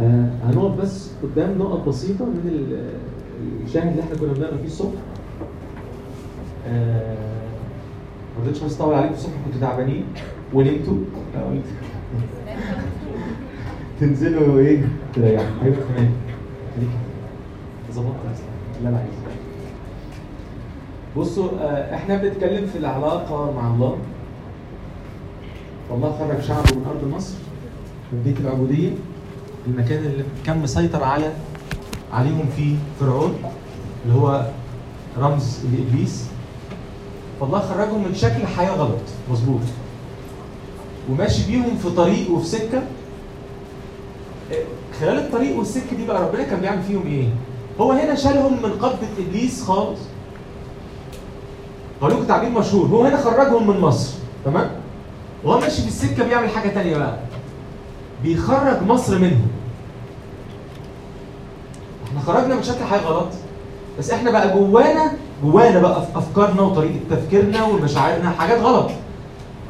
آه هنقف بس قدام نقط بسيطة من ال- الشاهد اللي إحنا كنا بنقرا فيه الصبح. آه ما رضيتش بس اطول عليكم الصبح كنتوا تعبانين. ونمتوا فقلت تنزلوا إيه؟ تريحوا. أيوه تمام. خليك. ظبطت لا لا عايز. بصوا آه، إحنا بنتكلم في العلاقة مع الله. والله خرج شعبه من أرض مصر. من بيت العبودية. المكان اللي كان مسيطر على عليهم فيه فرعون اللي هو رمز لابليس فالله خرجهم من شكل حياة غلط مظبوط. وماشي بيهم في طريق وفي سكة. آه، خلال الطريق والسكة دي بقى ربنا كان بيعمل فيهم إيه؟ هو هنا شالهم من قبضة إبليس خالص. لكم تعبير مشهور. هو هنا خرجهم من مصر. تمام؟ وهو ماشي في السكه بيعمل حاجة تانية بقى. بيخرج مصر منهم. إحنا خرجنا من شكل حاجة غلط بس إحنا بقى جوانا جوانا بقى في أفكارنا وطريقة تفكيرنا ومشاعرنا حاجات غلط.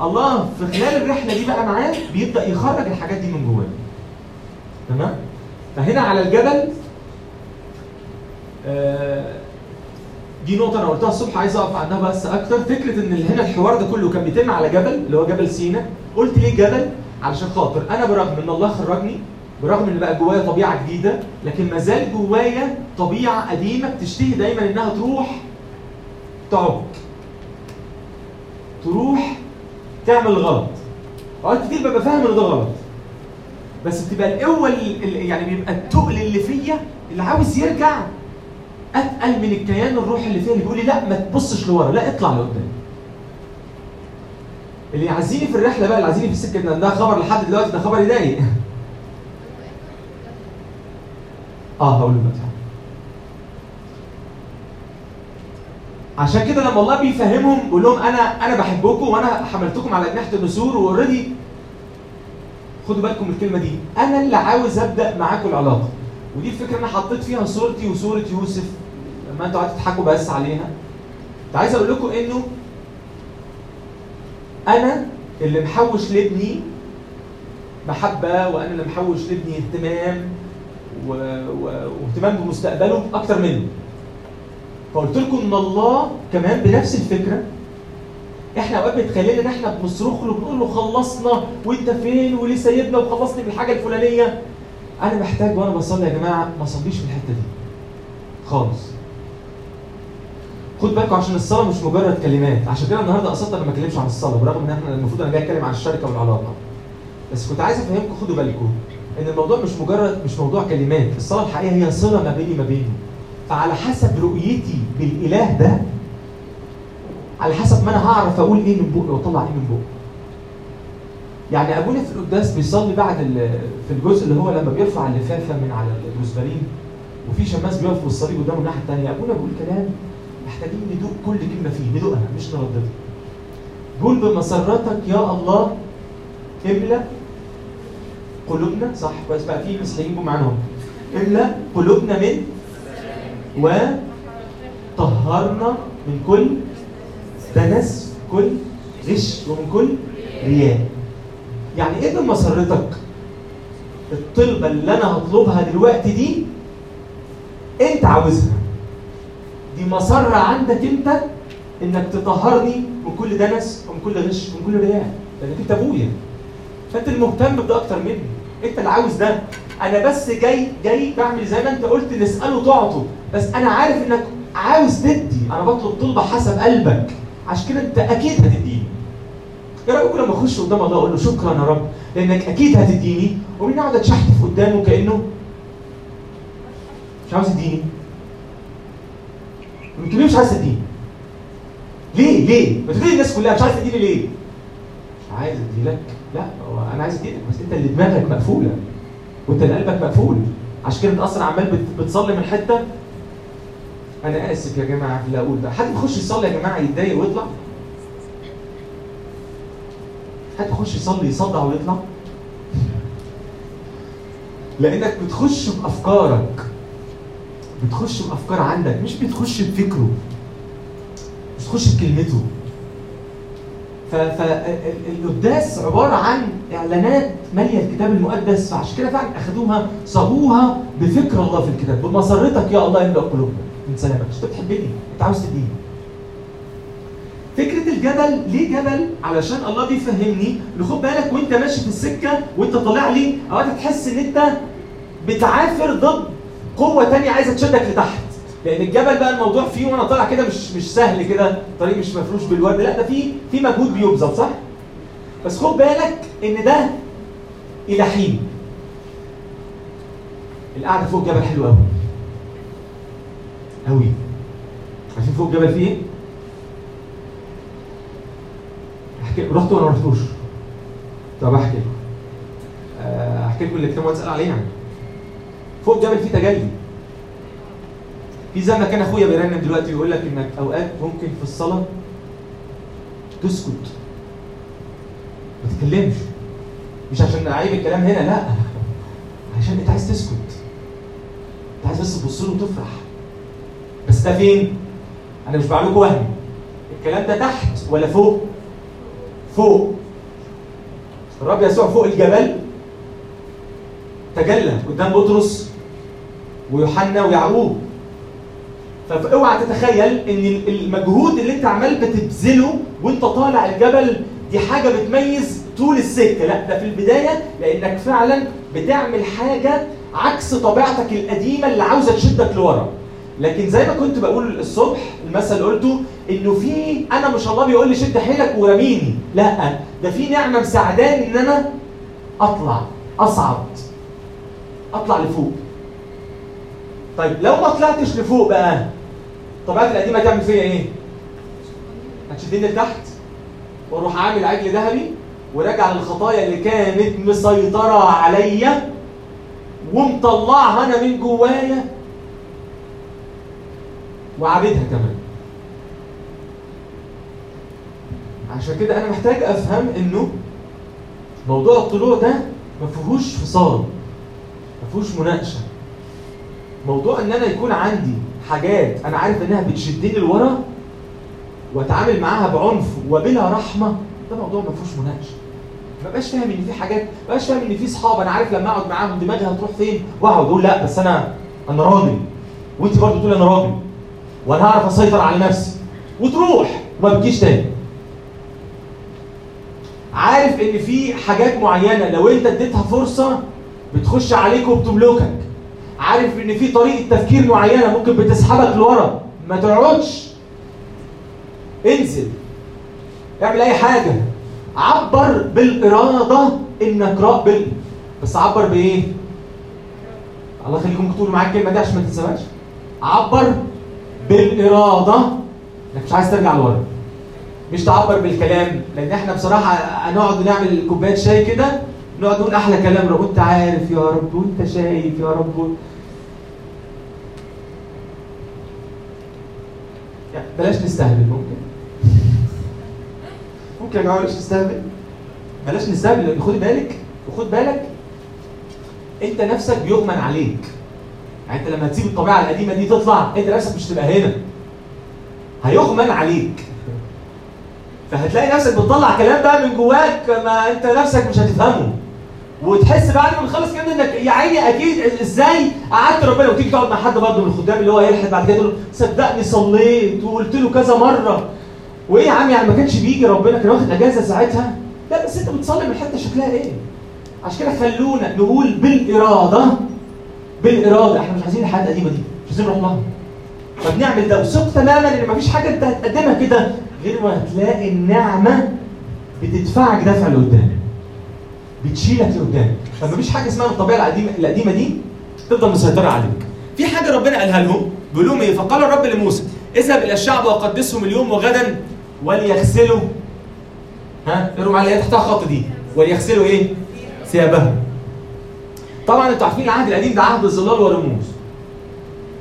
الله في خلال الرحلة دي بقى معاه بيبدأ يخرج الحاجات دي من جوانا. تمام؟ فهنا على الجبل آه، دي نقطة أنا قلتها الصبح عايز أقف عندها بس أكتر. فكرة إن هنا الحوار ده كله كان بيتم على جبل اللي هو جبل سينا. قلت ليه جبل؟ علشان خاطر أنا برغم إن الله خرجني برغم إن بقى جوايا طبيعة جديدة لكن ما زال جوايا طبيعة قديمة بتشتهي دايما إنها تروح تعك. تروح تعمل غلط. أوقات كتير ببقى فاهم إن ده غلط. بس بتبقى القوة ال- ال- يعني بيبقى التقل اللي فيا اللي عاوز يرجع أتقل من الكيان الروحي اللي فيها اللي بيقول لي لا ما تبصش لورا لا اطلع لقدام. اللي يعزيني في الرحلة بقى اللي يعزيني في السكة ده خبر لحد دلوقتي ده خبر يضايق. آه هقول دلوقتي عشان كده لما الله بيفهمهم بيقول لهم أنا أنا بحبكم وأنا حملتكم على اجنحه النسور وأوريدي خدوا بالكم من الكلمة دي. أنا اللي عاوز أبدأ معاكم العلاقة. ودي الفكرة أنا حطيت فيها صورتي وصورة يوسف. لما أنتوا قعدتوا تضحكوا بس عليها. كنت عايز أقول لكم إنه أنا اللي محوش لابني محبه وأنا اللي محوش لابني اهتمام. واهتمام بمستقبله أكتر منه. فقلت لكم إن الله كمان بنفس الفكرة. إحنا أوقات بيتخيلنا إن إحنا بنصرخ له بنقول له خلصنا وأنت فين؟ وليه سايبنا وخلصني بالحاجة الفلانية؟ أنا محتاج وأنا بصلي يا جماعة ما اصليش في الحتة دي. خالص. خد بالكم عشان الصلاة مش مجرد كلمات. عشان كده النهارده قصدت أنا ما اتكلمش عن الصلاة برغم إن إحنا المفروض أنا جاي اتكلم عن الشركة والعلاقة. بس كنت عايز أفهمكم خدوا بالكم. إن الموضوع مش مجرد مش موضوع كلمات. الصلاة الحقيقية هي صلة ما بيني ما بينه. فعلى حسب رؤيتي بالإله ده على حسب ما أنا هعرف أقول إيه من بقي وأطلع إيه من بقي. يعني ابونا في القداس بيصلي بعد في الجزء اللي هو لما بيرفع اللفافة من على الجزبرين وفي شماس بيقف والصليب قدامه الناحيه الثانية ابونا بيقول كلام محتاجين ندوق كل كلمة فيه ندوقها مش نرددها. بيقول بمسرتك يا الله إملأ قلوبنا صح كويس. بقى في مسيحيين جم معانا هم املا قلوبنا من وطهرنا من كل دنس كل غش ومن كل رياء. يعني إيه بمسرتك الطلبة اللي أنا هطلبها دلوقتي دي أنت عاوزها. دي مسرة عندك أنت إنك تطهرني من كل دنس ومن كل غش ومن كل رياء. لأنك أنت أبويا. فأنت المهتم بده أكتر مني. انت اللي عاوز ده. أنا بس جاي جاي بعمل زي ما انت قلت نسأله تعطه بس أنا عارف انك عاوز تدي. أنا بطلب طلبه حسب قلبك. عشان كده انت أكيد هتديني. إيه رايكم لما اخش قدام الله أقول له شكرا يا رب؟ لانك أكيد هتديني. ومن اقعد اتشحتف قدامه كأنه مش عاوز يديني. قلت ليه مش عايز تديني. ليه؟ ليه؟ ما تقولي الناس كلها مش عايز تديني ليه؟ عايز ادي لك. لا هو أنا عايز اديلك بس أنت اللي دماغك مقفولة. وأنت اللي قلبك مقفول. عشان كده أصلا عمال بت- بتصلي من حتة. أنا آسف يا جماعة اللي أقول ده. حد يخش يصلي يا جماعة يتضايق ويطلع؟ حد يخش يصلي يصدع ويطلع؟ لأنك بتخش بأفكارك. بتخش بأفكار عندك مش بتخش بفكره. مش تخش بكلمته. فالقداس عبارة عن إعلانات مالية الكتاب المقدس فعشان كده فعلا اخذوها صاغوها بفكر الله في الكتاب. بمسرتك يا الله يملا قلوبنا. من سلامك أنت بتحبني أنت عاوز تديني فكرة الجبل ليه جبل؟ علشان الله بيفهمني. ان خد بالك وأنت ماشي في السكة وأنت طالع لي أوقات تحس إن أنت بتعافر ضد قوة تانية عايزة تشدك لتحت. لأن الجبل بقى الموضوع فيه وأنا طالع كده مش مش سهل كده طريق مش مفروش بالورد لا ده في في مجهود بيبذل صح؟ بس خد بالك إن ده إلى حين. القعدة فوق الجبل حلوة قوي قوي عارفين فوق الجبل فيه إيه؟ احكي رحت ولا ما رحتوش؟ طب أحكي لكم. آه، أحكي لكم اللي كانوا تسال عليه يعني. فوق الجبل فيه تجلي. في زي ما كان أخويا بيرنم دلوقتي يقول لك إنك أوقات ممكن في الصلاة تسكت. ما تتكلمش مش عشان اعيب الكلام هنا لا. عشان أنت عايز تسكت. أنت عايز بس تبص له وتفرح. بس ده فين؟ أنا مش بعمل لكم وهم. الكلام ده تحت ولا فوق؟ فوق. الرب يسوع فوق الجبل. تجلى قدام بطرس ويوحنا ويعقوب. فاوعى تتخيل إن المجهود اللي أنت عمال بتبذله وأنت طالع الجبل دي حاجة بتميز طول السكة. لا ده في البداية لأنك فعلا بتعمل حاجة عكس طبيعتك القديمة اللي عاوزة تشدك لورا. لكن زي ما كنت بقول الصبح المثل اللي قلته إنه في أنا مش الله بيقول لي شد حيلك ورميني. لا ده في نعمة مساعداني إن أنا أطلع أصعد أطلع لفوق. طيب لو ما طلعتش لفوق بقى طبيعتي القديمة تعمل فيا إيه؟ هتشدني لتحت وأروح عامل عجل ذهبي وراجع للخطايا اللي كانت مسيطرة عليا ومطلعها أنا من جوايا وعابدها كمان عشان كده أنا محتاج أفهم إنه موضوع الطلوع ده ما فيهوش فصال ما فيهوش مناقشة موضوع إن أنا يكون عندي حاجات أنا عارف إنها بتشدني لورا وأتعامل معاها بعنف وبلا رحمة ده موضوع ما فيهوش مناقشة. ما بقاش فاهم إن في حاجات ما بقاش فاهم إن في صحاب أنا عارف لما أقعد معاهم دماغي هتروح فين؟ وأقعد أقول لأ بس أنا أنا راجل وأنت برضه تقول أنا راجل وأنا هعرف أسيطر على نفسي. وتروح وما بتجيش تاني. عارف إن في حاجات معينة لو أنت اديتها فرصة بتخش عليك وبتملكك. عارف إن في طريقة تفكير معينة ممكن بتسحبك لورا. ما تقعدش. انزل. اعمل أي حاجة. عبر بالإرادة إنك راقبل بس عبر بإيه؟ الله يخليكم تقولوا معايا الكلمة دي عشان ما تنساهاش عبر بالإرادة إنك مش عايز ترجع لورا. مش تعبر بالكلام لأن إحنا بصراحة هنقعد نعمل كوباية شاي كده نقعد نقول أحلى كلام رب وانت عارف يا رب وأنت شايف يا رب. يعني بلاش نستهبل ممكن. ممكن يا جماعة بلاش نستهبل. بلاش نستهبل لأن خد بالك وخد بالك أنت نفسك بيغمن عليك. يعني أنت لما تسيب الطبيعة القديمة دي تطلع أنت نفسك مش تبقى هنا. هيغمن عليك. فهتلاقي نفسك بتطلع كلام بقى من جواك ما أنت نفسك مش هتفهمه. وتحس بعد ما تخلص كده إنك يا عيني أكيد إزاي قعدت ربنا وتيجي تقعد مع حد برضه من الخدام اللي هو يلحد بعد كده تقول له صدقني صليت وقلت له كذا مرة. وإيه يا عم يعني ما كانش بيجي ربنا كان واخد أجازة ساعتها؟ لا بس أنت بتصلي من حتة شكلها إيه؟ عشان كده خلونا نقول بالإرادة بالإرادة. إحنا مش عايزين الحياة القديمة دي مش عايزين نروح لها. فبنعمل ده وثق تماما إن مفيش حاجة أنت هتقدمها كده غير ما هتلاقي النعمة بتدفعك دفع لقدام. بتشيلك لقدام فمفيش حاجة اسمها الطبيعة القديمه القديمة دي تفضل مسيطرة عليك. في حاجة ربنا قالها لهم بيقول لهم إيه؟ فقال الرب لموسى اذهب إلى الشعب وقدسهم اليوم وغدا وليغسلوا ها؟ اقروا معايا اللي تحتها دي. وليغسلوا إيه؟ ثيابهم. طبعا أنتوا عارفين العهد القديم ده عهد الظلال والرموز.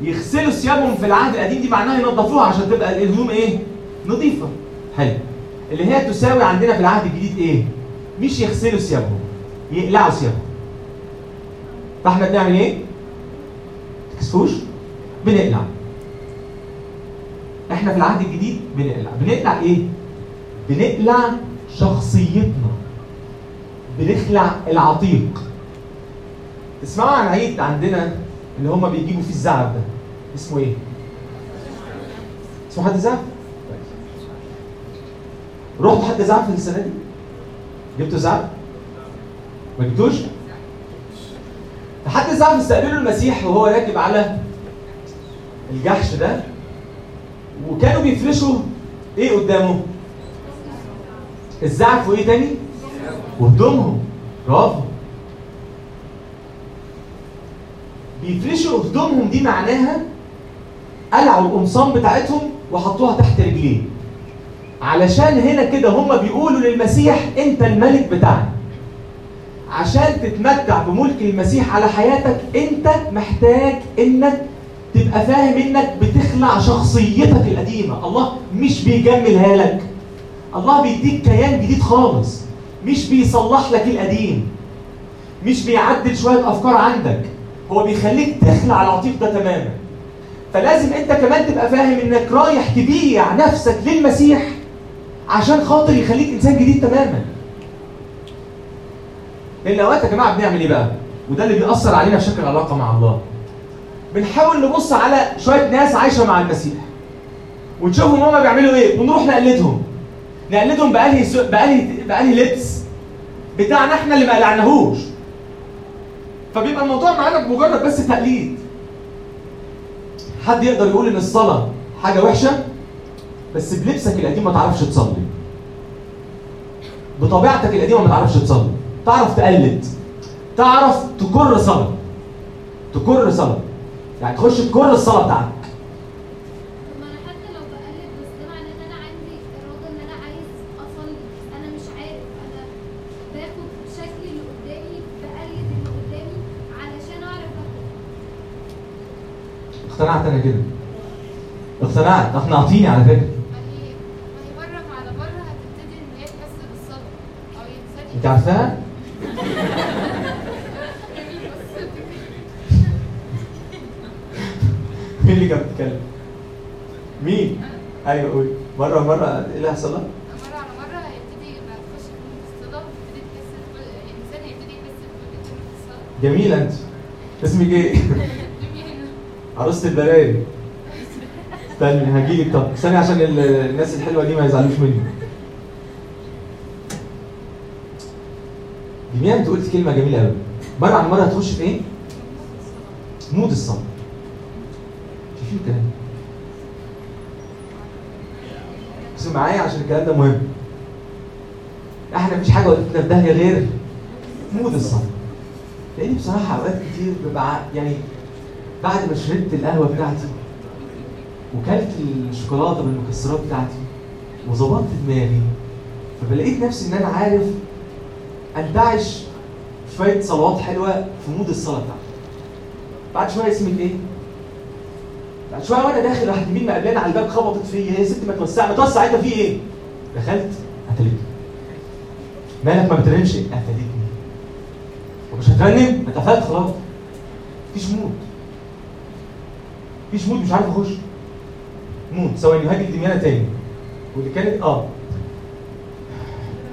يغسلوا ثيابهم في العهد القديم دي معناها ينظفوها عشان تبقى الهدوم إيه؟ نظيفة. حلو. اللي هي تساوي عندنا في العهد الجديد إيه؟ مش يغسلوا ثيابهم. يقلعوا ثيابهم فاحنا بنعمل إيه تكسفوش بنقلع إحنا في العهد الجديد بنقلع بنقلع إيه بنقلع شخصيتنا بنخلع العتيق تسمعوا عن عيد عندنا اللي هم بيجيبوا فيه الزعف ده اسمه إيه؟ اسمه حد زعف؟ رحت حد زعف السنة دي؟ جبتوا زعف؟ ما جبتوش؟ فحد زعف استقبلوا المسيح وهو راكب على الجحش ده وكانوا بيفرشوا إيه قدامه؟ الزعف وإيه تاني؟ وهدومهم برافو بيفرشوا هدومهم دي معناها قلعوا القمصان بتاعتهم وحطوها تحت رجليه علشان هنا كده هم بيقولوا للمسيح أنت الملك بتاعنا عشان تتمتع بملك المسيح على حياتك انت محتاج انك تبقى فاهم انك بتخلع شخصيتك القديمة. الله مش بيجملها لك الله بيديك كيان جديد خالص. مش بيصلح لك القديم. مش بيعدل شوية أفكار عندك. هو بيخليك تخلع العتيق ده تماما. فلازم انت كمان تبقى فاهم انك رايح تبيع نفسك للمسيح عشان خاطر يخليك إنسان جديد تماما. لأن أوقات يا جماعة بنعمل إيه بقى؟ وده اللي بيأثر علينا في شكل العلاقه مع الله. بنحاول نبص على شوية ناس عايشة مع المسيح. ونشوفهم هما بيعملوا إيه؟ ونروح نقلدهم. نقلدهم بأنهي سو... بأنهي بأنهي لبس. بتاعنا إحنا اللي ما قلعناهوش. فبيبقى الموضوع معانا مجرد بس تقليد. حد يقدر يقول إن الصلاة حاجة وحشة؟ بس بلبسك القديم ما تعرفش تصلي. بطبيعتك القديمة ما تعرفش تصلي. تعرف تقلد تعرف تكر صلاة. تكر صلاة. يعني تخش تكر الصلاة بتاعتك. طب ما أنا حتى لو بقلب بس ده معناه ان أنا عندي اراده ان أنا عايز اصلي أنا مش عارف أنا باخد شكل اللي قدامي بقلد اللي قدامي علشان اعرف اخد اقتنعت أنا كده اقتنعت اقنعتيني على فكره ما هي ما هي بره على بره هتبتدي ان هي تحس بالصدمه أو ينساني انت عارفاها مين اللي كان بيتكلم مين؟ أيوه قولي. مرة مرة إيه اللي هيحصل لها مرة على مرة هيبتدي في تحس الإنسان يحس جميله أنت. اسمك إيه؟ عروسة البلايا استني هجيلك. طب استني عشان ال- الناس الحلوة دي ما يزعلوش مني. جميله أنت قلت كلمة جميلة قوي مرة عن مرة هتخش في إيه؟ mood الصلاه الكلام بس معايا عشان الكلام ده مهم. إحنا مفيش حاجة ودتنا في داهية غير mood الصلاة. لاني بصراحة أوقات كتير ببقى يعني بعد ما شربت القهوة بتاعتي وكلت الشوكولاتة بالمكسرات بتاعتي وظبطت دماغي فبلاقيت نفسي إن أنا عارف أنتعش شوية صلوات حلوة في مود الصلاة بتاعتي. بعد شوية اسمك إيه؟ بعد شوية وأنا داخل راحت يمين مقابلاني على الباب خبطت فيا يا ست ما توسع ما توسع انت في إيه؟ دخلت. قتلتني. مالك ما بترنش قتلتني. ومش هترنم اتقفلت خلاص. مفيش mood مفيش mood مش عارف اخش. mood ثواني هاجي لدميانة تاني. واللي كانت آه.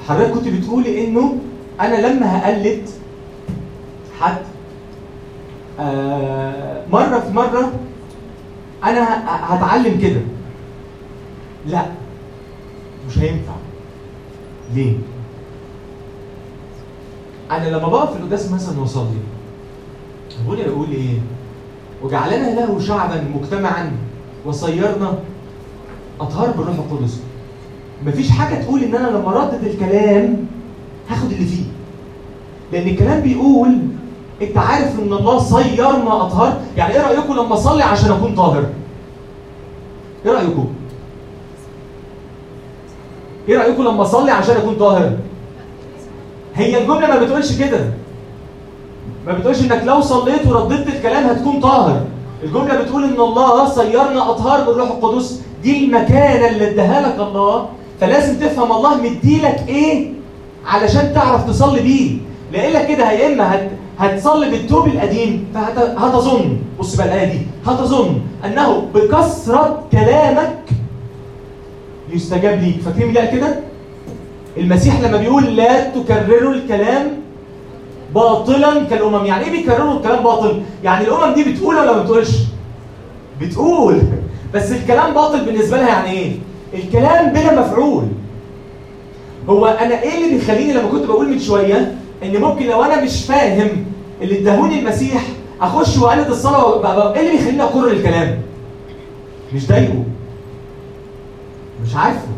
حضرتك كنت بتقولي إنه أنا لما هقلد حد آه مرة في مرة أنا هتعلم كده. لا مش هينفع. ليه؟ أنا لما بقف في القداس مثلا وأصلي بقول أقول إيه؟ وجعلنا له شعبا مجتمعا وصيرنا أطهار بالروح القدس. مفيش حاجة تقول إن أنا لما ردد الكلام هاخد اللي فيه. لأن الكلام بيقول انت عارف ان الله صيرنا اطهار؟ يعني إيه رأيكم لما اصلي عشان اكون طاهر؟ إيه رأيكم؟ إيه رأيكم لما اصلي عشان اكون طاهر؟ هي الجملة ما بتقولش كده. ما بتقولش انك لو صليت ورددت الكلام هتكون طاهر. الجملة بتقول ان الله صيرنا اطهار بالروح القدس. دي المكانة اللي اداها لك الله. فلازم تفهم الله مديلك إيه علشان تعرف تصلي بيه. لقيلك كده يا إما هت... هتصلي بالتوب القديم فهتظن بص بقى الآية دي. هتظن أنه بكثرة كلامك يستجاب ليك. فاكرين قال كده؟ المسيح لما بيقول لا تكرروا الكلام باطلا كالأمم. يعني إيه بيكرروا الكلام باطل؟ يعني الأمم دي بتقول ولا ما بتقولش؟ بتقول. بس الكلام باطل بالنسبة لها يعني إيه؟ الكلام بلا مفعول. هو أنا إيه اللي بيخليني لما كنت بقول من شوية إن ممكن لو أنا مش فاهم اللي اداهوني المسيح أخش وأقلد الصلاة إيه اللي بيخليني اكرر الكلام؟ مش ضايقه مش عارفه.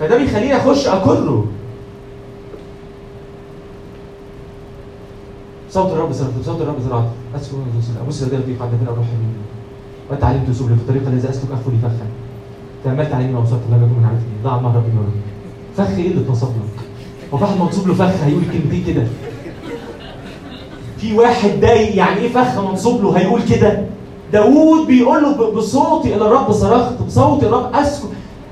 فده بيخليني أخش اكره صوت الرب زرعت صوت الرب زرعت اسكن ابص لدي لطيف عند هنا أروح يمين. وأنت علمت اسلوب في الطريق الذي أسلك اخفل فخا تأملت عليه ما وصلت لم يكن من عارفني. ضاع من ورا فخ إيه اللي اتنصب لك؟ هو منصوب له فخ هيقول كلمتين كده. في واحد ضايق يعني إيه فخ منصوب له؟ هيقول كده. داوود بيقول له بصوتي إلى الرب صرخت بصوتي الرب أسكت.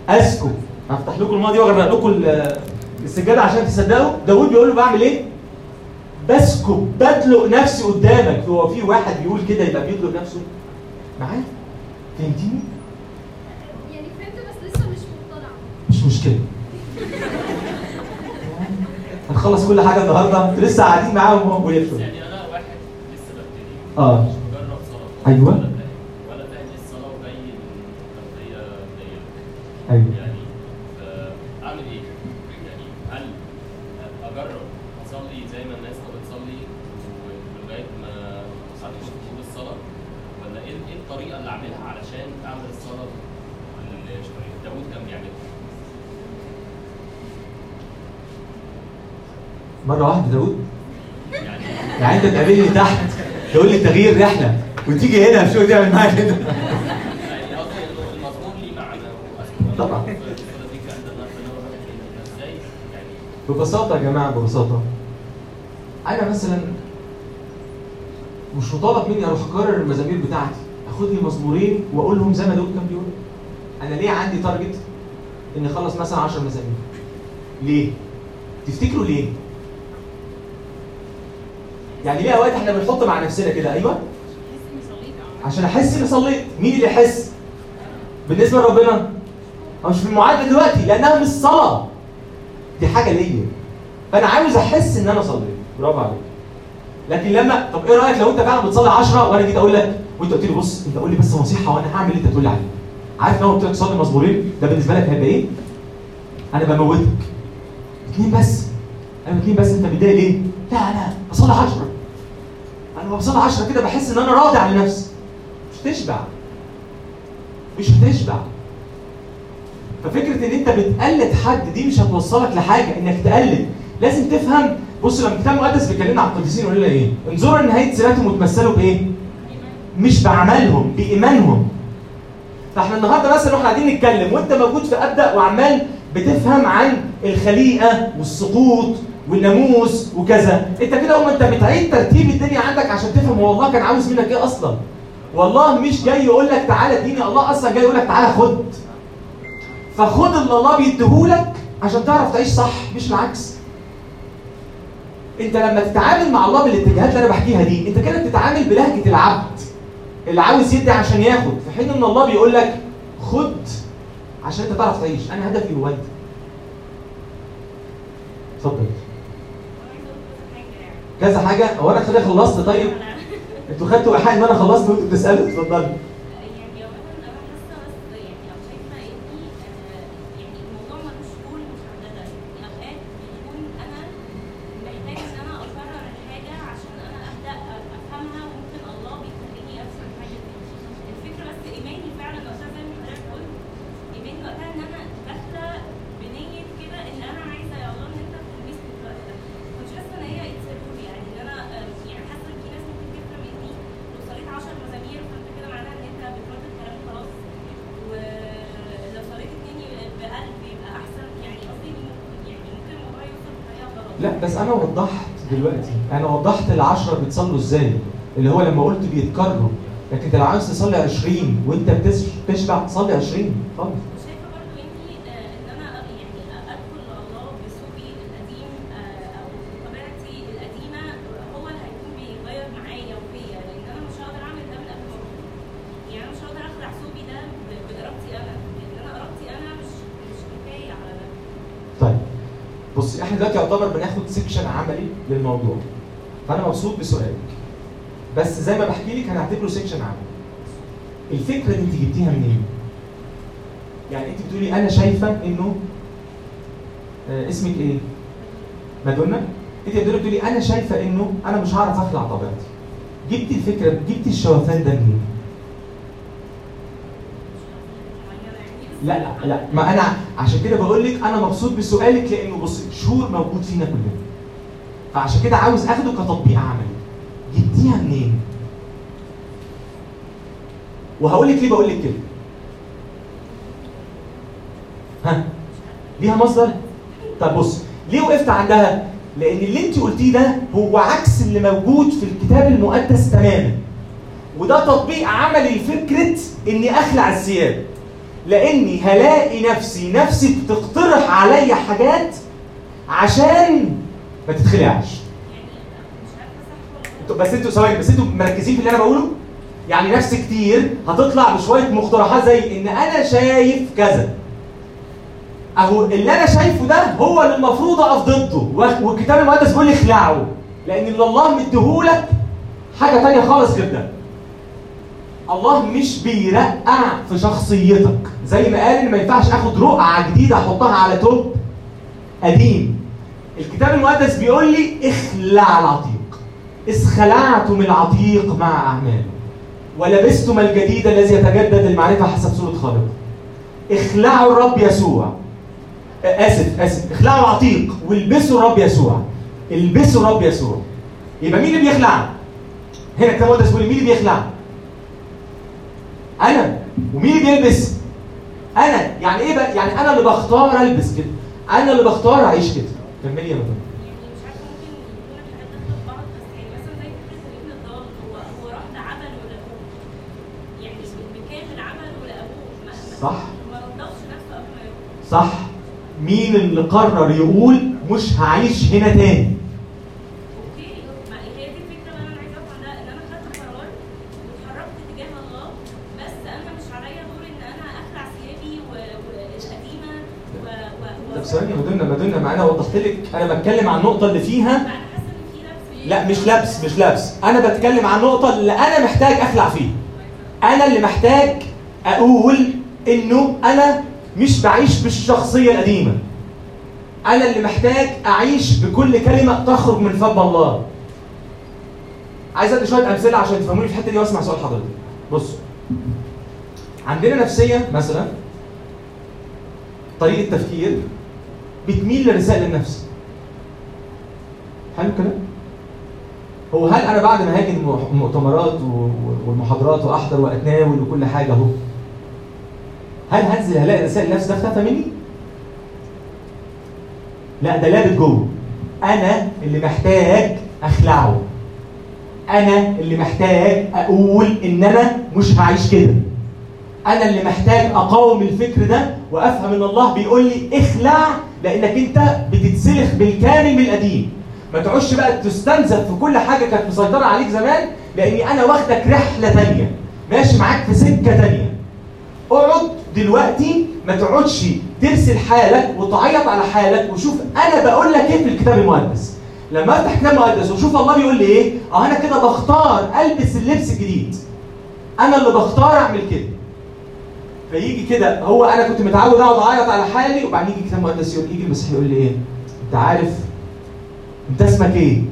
أسكت. هفتح لكم الماضي واغرق لكم ال- السجادة عشان تصدقوا. داوود بيقول له بعمل إيه؟ بسكب بدلق نفسي قدامك. هو في واحد بيقول كده يبقى بيدلق نفسه. معايا؟ فهمتيني؟ يعني فهمت بس لسه مش مقتنعه مش مشكلة. هنخلص كل حاجة النهارده. أنتوا لسه قاعدين معاهم وهم ويفشلوا يعني أنا واحد لسه ببتدي. آه. مش بجرب صلاة. أيوة. ولا فاهم الصلاه وجاي أيوه يعني اعمل إيه؟ يعني هل اجرب اصلي زي ما الناس ما بتصلي ولغايه ما اخش طول الصلاه ولا إيه إيه الطريقة اللي اعملها علشان اعمل الصلاه اللي داوود كان بيعملها؟ مرة واحدة داوود. يعني انت تقابلني تحت تقول لي تغيير رحلة وتيجي هنا شو تعمل معايا كده؟ طبعا. ببساطة يا جماعة ببساطة. أنا مثلا مش مطالب مني أروح اكرر المزامير بتاعتي. اخد لي مزمورين واقولهم زي ما داود كان بيقول. أنا ليه عندي تارجت إني أخلص مثلا 10 مزامير؟ ليه؟ تفتكروا ليه؟ يعني ليه اوقات إحنا بنحط مع نفسنا كده أيوه. عشان أحس إني صليت. مين اللي يحس؟ بالنسبة لربنا؟ مش في المعادلة دلوقتي لأنها مش صلاة. دي حاجة ليا. فأنا عاوز أحس إن أنا صليت. برافو عليك. لكن لما طب إيه رأيك لو أنت فعلا بتصلي 10 وأنا جيت أقول لك وأنت قلت لي بص أنت قول لي بس نصيحة وأنا هعمل اللي أنت تقول لي عليه. عارف لو قلت لك صلي مزمورين ده بالنسبة لك هيبقى إيه؟ أنا بموتك. اتنين بس. أنا اتنين بس. أنت متضايق ليه؟ لا أنا بصلي 10 أنا لما بصلي 10 كده بحس إن أنا راضي عن نفسي. مش تشبع مش هتشبع. ففكرة إن أنت بتقلد حد دي مش هتوصلك لحاجة إنك تقلد. لازم تفهم. بص لما الكتاب المقدس بيكلمنا عن القديسين يقول لنا إيه؟ انظروا لنهايه سيرتهم وتمثلوا بإيه؟ مش بعملهم بإيمانهم. فإحنا النهارده مثلا وإحنا قاعدين نتكلم وأنت موجود في أبدأ وعمال بتفهم عن الخليقة والسقوط والناموس وكذا. انت كده اما انت بتعيد ترتيب الدنيا عندك عشان تفهم هو الله كان عاوز منك إيه أصلا. والله مش جاي يقول لك تعالى اديني الله أصلا جاي يقول لك تعالى خد. فخد اللي الله بيديهولك عشان تعرف تعيش صح مش العكس. انت لما تتعامل مع الله بالاتجاهات اللي أنا بحكيها دي انت كده بتتعامل بلهجة العبد. اللي عاوز يدي عشان ياخد في حين ان الله بيقول لك خد عشان انت تعرف تعيش. أنا هدفي هو انت اتفضل. كذا حاجة. هو أنا خلصت طيب؟ أنتوا خدتوا إيحاء إن أنا خلصت وأنتوا بتسألوا؟ اتفضلوا يعني اولا أنا حاسه بس يعني أو شايفه اني آه، يعني الموضوع ملوش طول محدده يعني اوقات بيكون أنا محتاج ان أنا اقرر الحاجة عشان أنا ابدا افهمها وممكن الله بيخليني افهم حاجة دي الفكرة بس ايماني فعلا وقتها زي ما حضرتك قلت ايماني وقتها ان أنا داخله بنيه كده ان أنا عايزه يا الله ان انت تلمسني في الوقت ده كنتش حاسه ان هي اتسروري يعني ان أنا آه، يعني حاسه ان في ناس ممكن تفهم اني لو صليت 10 مزامير فانت كده معناها ان انت بتردد كلام خلاص ولو صليت اتنين بقلب يبقى احسن يعني قصدي إن يعني ممكن الموضوع يوصل بطريقه غلط لا بس أنا وضحت دلوقتي أنا وضحت العشرة بيتصلوا إزاي؟ اللي هو لما قلت بيتكرروا. لكن انت لو عاوز تصلي 20 وأنت بتش- بتشبع صلي 20 خالص وشايفه برضو اني آه، إن أنا يعني آه، أروح يعني أنا مش هقدر أخلع ثوبي ده ب- بإرادتي أنا. لأن أنا إرادتي أنا مش مش كفاية على ده. بص إحنا دلوقتي يعتبر بناخد section عملي للموضوع. فأنا مبسوط بسؤالك بس زي ما بحكي لك هنعتبره section عملي الفكرة دي أنت جبتيها منين؟ يعني أنت بتقولي أنا شايفة إنه آه اسمك إيه؟ مادونا؟ أنت بتقولي أنا شايفة إنه أنا مش هعرف أخلع طبيعتي. جبتي الفكرة جبتي الشوفان ده منين؟ لا لا لا ما أنا عشان كده بقول لك أنا مبسوط بسؤالك لأنه بص شهور موجود فينا كلنا. فعشان كده عاوز أخده كتطبيق عملي. جبتيها منين؟ وهقول لك ليه بقول لك كده. ها؟ ليها مصدر؟ طب بص ليه وقفت عندها؟ لأن اللي أنت قلتيه ده هو عكس اللي موجود في الكتاب المقدس تماما. وده تطبيق عملي لفكرة إني أخلع الثياب. لأني هلاقي نفسي نفسي بتقترح عليا حاجات عشان ما تتخلعش. بس أنتوا ثواني بس أنتوا مركزين في اللي أنا بقوله؟ يعني ناس كتير هتطلع بشوية مقترحات زي إن أنا شايف كذا. أهو اللي أنا شايفه ده هو اللي المفروض أقف ضده والكتاب المقدس بيقول لي اخلعه لأن اللي الله مديهولك حاجة تانية خالص غير ده. الله مش بيرقع في شخصيتك زي ما قال إن ما ينفعش آخد رقعة جديدة أحطها على توب قديم. الكتاب المقدس بيقول لي اخلع العتيق. إذ خلعتم العتيق مع أعماله. ولبستم الجديد الذي يتجدد المعرفة حسب صورة خالقه. اخلعوا الرب يسوع. آه، آسف آسف. اخلعوا العتيق. والبسوا الرب يسوع. البسوا الرب يسوع. يبقى مين اللي بيخلع؟ هنا الكتاب المقدس بيقول مين اللي بيخلع؟ أنا. ومين اللي بيلبس؟ أنا. يعني إيه بقى؟ يعني أنا اللي بختار ألبس كده. أنا اللي بختار أعيش كده. كملي يا مدام يعني يعني صح. صح. مين اللي قرر يقول مش هعيش هنا تاني أوكي ما هي دي الفكرة اللي أنا عايزه افهم ده ان أنا خدت قرار واتحركت تجاه الله بس أنا مش عليا دور ان أنا اخلع ثيابي و- والقديمه و و طب ثواني يا مدنا مدنا ما أنا وضحت لك أنا بتكلم عن النقطة اللي فيها. لا مش لبس مش لبس. أنا بتكلم عن النقطه اللي أنا محتاج أخلع فيها أنا اللي محتاج أقول إنه أنا مش بعيش بالشخصية القديمة. أنا اللي محتاج أعيش بكل كلمة تخرج من فم الله. عايز أدي شوية أمثلة عشان تفهموني في الحتة دي وأسمع سؤال حضرتك. بصوا عندنا نفسية مثلا طريقة تفكير بتميل لرسائل النفس. حلو الكلام؟ هو هل أنا بعد ما هاجي المؤتمرات والمحاضرات وأحضر وأتناول وكل حاجة أهو هل هنزل هلاقي رسائل النفس ده اختفى مني؟ لا ده لابت جوه. أنا اللي محتاج أخلعه. أنا اللي محتاج أقول إن أنا مش هعيش كده. أنا اللي محتاج أقاوم الفكر ده وأفهم إن الله بيقول لي اخلع لانك انت بتتسلخ بالكامل من القديم ما تقعدش بقى تستنزف في كل حاجة كانت مسيطرة عليك زمان لاني أنا واخدك رحلة تانية. ماشي معاك في سكة تانية. اقعد دلوقتي ما تقعدش ترسل حالك وتعيط على حالك وشوف أنا بقول لك إيه في الكتاب المقدس. لما افتح كتاب مقدس وشوف الله بيقول لي إيه آه أنا كده بختار البس اللبس الجديد. أنا اللي بختار اعمل كده. فيجي كده هو أنا كنت متعود أقعد أعيط على حالي وبعدين يجي الكتاب المقدس يقول يجي المسيح يقول لي إيه؟ أنت عارف أنت اسمك إيه؟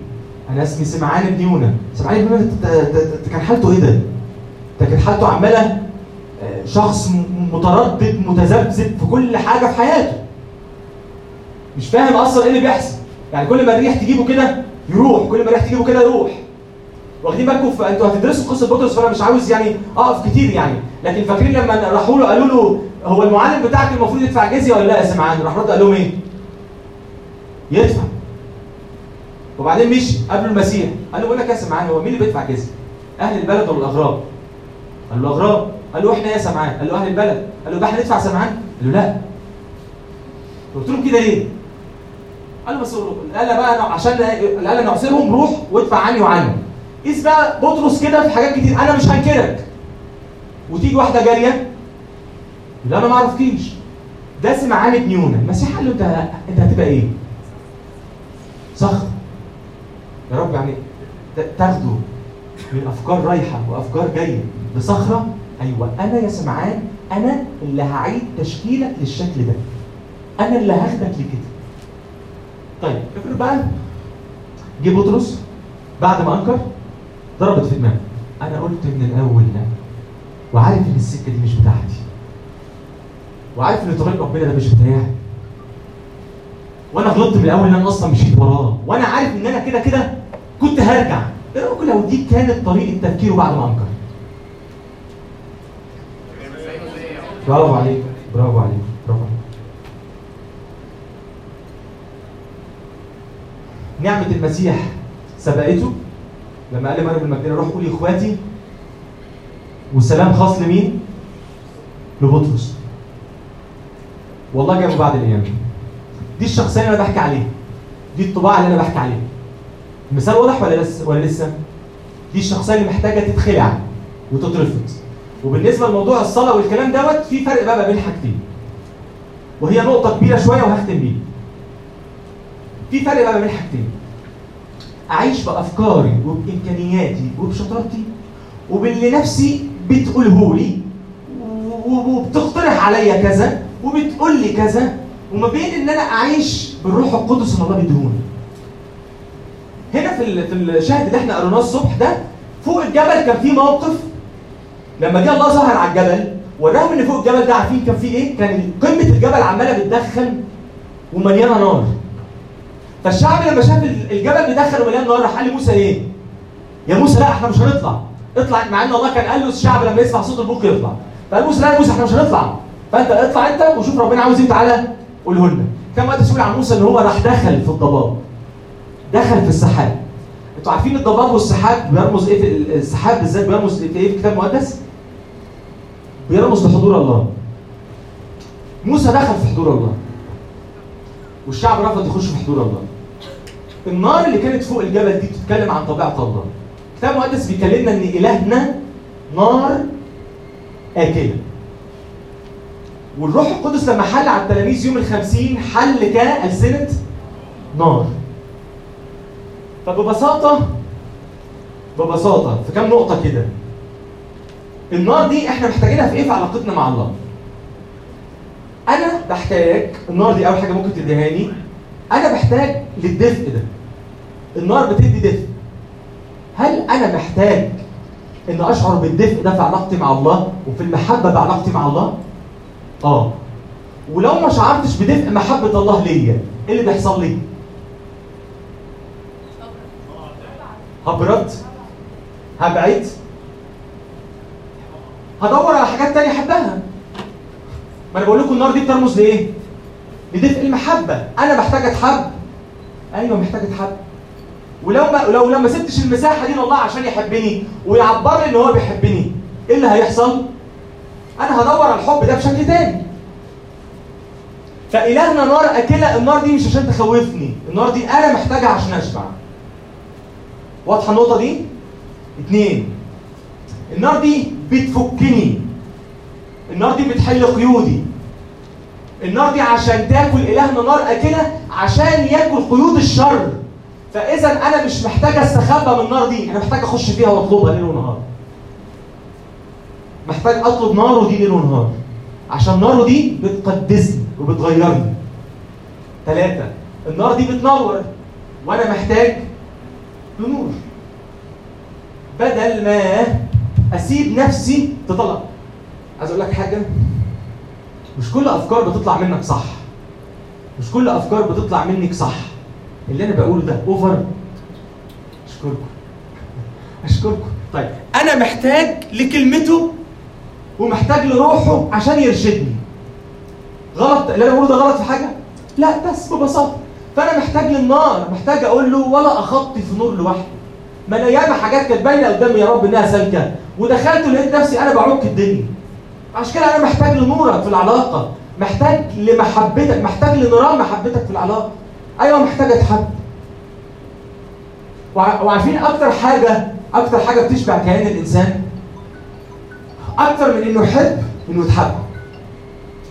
أنا اسمي سمعان بن يونا. سمعان بن يونا كان حالته إيه ده؟ ده كان حالته عمالة آه، شخص متردد متذبذب في كل حاجة في حياته. مش فاهم أصلا إيه اللي بيحصل. يعني كل ما الريح تجيبه كده يروح. كل ما الريح تجيبه كده يروح. واخدين بالكم أنتوا هتدرسوا قصة بطرس فانا مش عاوز يعني أقف كتير يعني. لكن فاكرين لما راحوا له قالوا له هو المعلم بتاعك المفروض يدفع جزية ولا لا يا سمعان؟ راح رد قال لهم إيه؟ يدفع. وبعدين مشي قابلوا المسيح. قال له بقول لك يا سمعان هو مين اللي بيدفع جزية؟ أهل البلد ولا الأغراب؟ قال له أغراب. قال له إحنا يا سمعان. قال له أهل البلد. قال له يبقى إحنا ندفع سمعان؟ قال له لا. قلت لهم كده ليه؟ قال له بس قال بقى عشان قال نعصرهم روح وادفع عني وعنهم. قيس بقى بطرس كده في حاجات كتير. أنا مش هنكرك. وتيجي واحدة جارية. لا أنا ما أعرفكيش. ده سمعان بن يونا المسيح قال له انت أنت هتبقى إيه؟ صخر. يا رب يعني تاخده من أفكار رايحة وأفكار جاية لصخره أيوه أنا يا سمعان أنا اللي هعيد تشكيلك للشكل ده. أنا اللي هاخدك لكده. طيب افرض بقى جه بطرس بعد ما أنكر. ضربت في دماغه أنا قلت من الأول لا. وعارف إن السكة دي مش بتاعتي. وعارف إن طريق ربنا ده مش بتاعي. وأنا غلطت من الأول إن أنا أصلا مشيت وراه. وأنا عارف إن أنا كده كده كنت هرجع. إيه لو دي كانت طريقة تفكيره بعد ما أنكر. برافو عليك. برافو عليك. برافو عليك. نعمة المسيح سبقته. لما قال لمريم المجدلية روح قولي إخواتي والسلام خاص لمين؟ لبطرس. والله جابه بعد الأيام. دي الشخصية اللي أنا بحكي عليها. دي الطباع اللي أنا بحكي عليها. المثال واضح ولا لسه ولا لسه؟ دي الشخصية اللي محتاجة تتخلع وتترفض. وبالنسبة لموضوع الصلاة والكلام دوت في فرق بقى بين حاجتين. وهي نقطة كبيرة شوية وهختم بيها. في فرق بقى بين حاجتين. أعيش بافكاري وبإمكانياتي وبشطارتي وباللي نفسي بتقوله لي وبتقترح عليا كذا وبتقول لي كذا وما بين إن أنا أعيش بالروح القدس اللي الله بيديهوني هنا في في الشاهد اللي إحنا قريناه الصبح ده فوق الجبل كان في موقف لما جه الله ظهر على الجبل ورغم إن فوق الجبل ده عارفين كان في إيه؟ كان قمة الجبل عمالة بتدخن ومليانة نار. فالشعب لما شاف ال- الجبل بيدخن ومليان نار راح قال لموسى إيه؟ يا موسى لا إحنا مش هنطلع. اطلع مع إن الله كان قال له الشعب لما يسمع صوت البوق يطلع. فقال موسى لا يا موسى إحنا مش هنطلع. فأنت اطلع أنت وشوف ربنا عاوز إيه تعالى قوله لنا. كم وقت تقول عن موسى إن هو راح دخل في الضباب. دخل في السحاب. أنتوا عارفين الضباب والسحاب بيرمز إيه في ال- السحاب بالذات بيرمز إيه في الكتاب المقدس؟ بيرمز لحضور الله. موسى دخل في حضور الله. والشعب رفض يخش في حضور الله. النار اللي كانت فوق الجبل دي بتتكلم عن طبيعة الله. الكتاب المقدس بيكلمنا إن إلهنا نار آكلة. والروح القدس لما حل على التلاميذ يوم الخمسين حل كألسنة نار. فببساطة ببساطة في كام نقطة كده. النار دي إحنا محتاجينها في إيه؟ في علاقتنا مع الله. أنا بحتاج النار دي أول حاجة ممكن تديهاني. أنا بحتاج للدفء ده. النار بتدي دفء. هل أنا محتاج إن أشعر بالدفء ده في علاقتي مع الله وفي المحبة بعلاقتي مع الله؟ آه. ولو ما شعرتش بدفء محبة الله ليا إيه اللي بيحصل لي؟ هبرد هبعد. هدور على حاجات تانية أحبها. ما أنا بقول لكم النار دي بترمز لإيه؟ لدفء المحبة. أنا محتاج أتحب. أيوه محتاج أتحب. ولو ما لو لما سبتش المساحة دي لله عشان يحبني ويعبر لي إن هو بيحبني إيه اللي هيحصل؟ أنا هدور على الحب ده بشكل تاني فإلهنا نار أكلة النار دي مش عشان تخوفني النار دي أنا محتاجها عشان أشبع. واضحة النقطة دي؟ اتنين. النار دي بتفكني. النار دي بتحل قيودي. النار دي عشان تاكل إلهنا نار أكلة عشان ياكل قيود الشر. فإذا أنا مش محتاج أستخبى من النار دي أنا محتاج أخش فيها وأطلبها ليل ونهار. محتاج أطلب ناره دي ليل ونهار. عشان ناره دي بتقدسني وبتغيرني. ثلاثة النار دي بتنور وأنا محتاج لنور بدل ما أسيب نفسي تطلع. عايز أقول لك حاجة؟ مش كل أفكار بتطلع منك صح. مش كل أفكار بتطلع منك صح. اللي أنا بقوله ده اوفر أشكركم. أشكركم. طيب أنا محتاج لكلمته ومحتاج لروحه عشان يرشدني. غلط؟ اللي أنا بقوله ده غلط في حاجة؟ لا بس ببساطة. فأنا محتاج للنار. محتاج أقول له ولا أخطي في نور لوحدي. ما أنا ياما حاجات كانت باينة قدامي يا رب إنها سالكة. ودخلت ولقيت نفسي أنا بعك الدنيا. عشان كده أنا محتاج لنورك في العلاقة. محتاج لمحبتك محتاج لنيران محبتك في العلاقة. أيوه محتاج اتحب وع- وعارفين أكتر حاجة أكتر حاجة بتشبع كيان الإنسان؟ أكتر من إنه يحب إنه يتحب.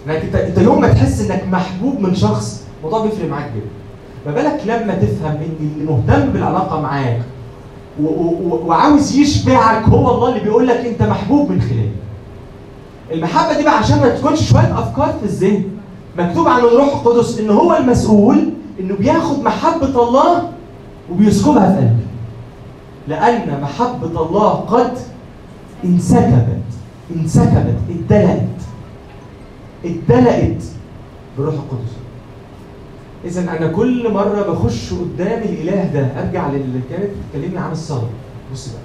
انك أنت أنت يوم ما تحس إنك محبوب من شخص الموضوع بيفرق معاك جدا. ما بالك لما تفهم إن اللي مهتم بالعلاقة معاك وعاوز يشبعك هو الله اللي بيقول لك أنت محبوب من خلاله. المحبة دي بقى عشان ما تكونش شوية أفكار في الذهن. مكتوب عن الروح القدس إن هو المسؤول إنه بياخد محبة الله وبيسكبها في قلبي لأن محبة الله قد انسكبت انسكبت اتدلقت. اتدلقت بالروح القدس. إذا أنا كل مرة بخش قدام الإله ده أرجع للي كانت بتكلمني عن الصلاة. بص بقى.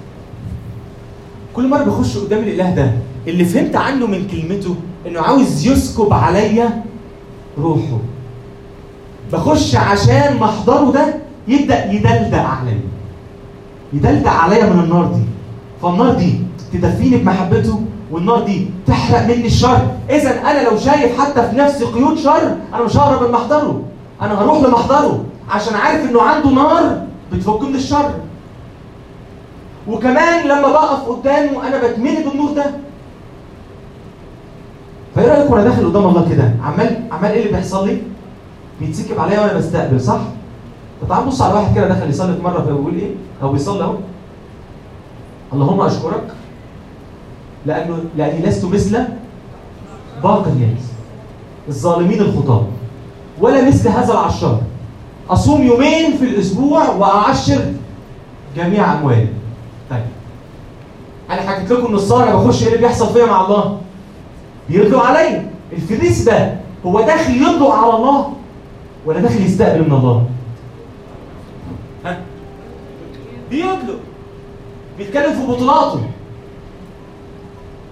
كل مرة بخش قدام الإله ده اللي فهمت عنه من كلمته إنه عاوز يسكب عليا روحه. بخش عشان محضره ده يبدأ يدلدق عليا. يدلدق عليا من النار دي. فالنار دي تدفيني بمحبته والنار دي تحرق مني الشر. اذا أنا لو شايف حتى في نفسي قيود شر أنا مش ههرب من محضره. أنا هروح لمحضره عشان عارف إنه عنده نار بتفك من الشر. وكمان لما بقف قدامه أنا بتملي بالنور ده فإيه رايكم وأنا داخل قدام الله كده عمال عمال إيه اللي بيحصل لي؟ بيتسكب عليا وأنا بستقبل صح؟ طب تعال بص على واحد كده دخل يصلي في مرة فبيقول إيه؟ أو بيصلي أهو اللهم أشكرك لأنه لأني لست مثل باقي الناس الظالمين الخطاة ولا مثل هذا العشار أصوم يومين في الأسبوع وأعشر جميع أموالي طيب أنا حكيت لكم إن أنا بخش إيه اللي بيحصل فيا مع الله بيدلق عليا الفريس ده هو داخل يدلق على الله ولا داخل يستقبل من الله؟ ها؟ بيدلق بيتكلم في بطولاته.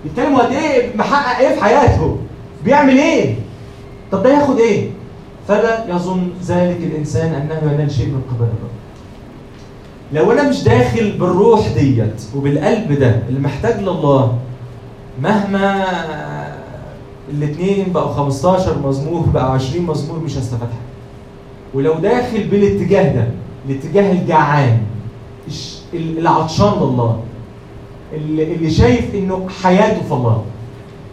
بيتكلم قد إيه محقق إيه في حياته. بيعمل إيه؟ طب ده ياخد إيه؟ فلا يظن ذلك الإنسان أنه ينال شيء من قبل الرب. لو أنا مش داخل بالروح ديت وبالقلب ده اللي محتاج لله مهما الاثنين بقوا 15 مزمور بقوا 20 مزمور مش هستفاد ولو داخل بالاتجاه ده الاتجاه الجعان العطشان لله اللي اللي شايف إنه حياته في الله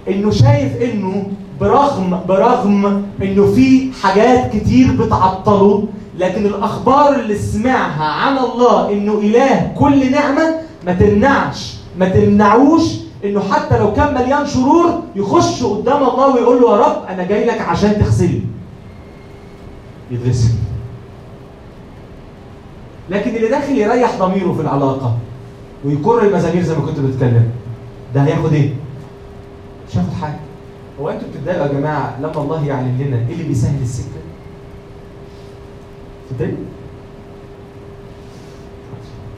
إنه شايف إنه برغم برغم إنه في حاجات كتير بتعطله لكن الأخبار اللي سمعها عن الله إنه إله كل نعمة ما تمنعش ما تمنعوش انه حتى لو كان مليان شرور يخش قدام الله ويقول له يا رب أنا جاي لك عشان تغسلني يتغسل لكن اللي داخل يريح ضميره في العلاقة ويكر المزامير زي ما كنت بتكلم ده هياخد إيه؟ مش هياخد حاجة هو أنتوا بتتضايقوا يا جماعة لما الله يعلن لنا إيه اللي بيسهل السكه؟ تتضايقوا؟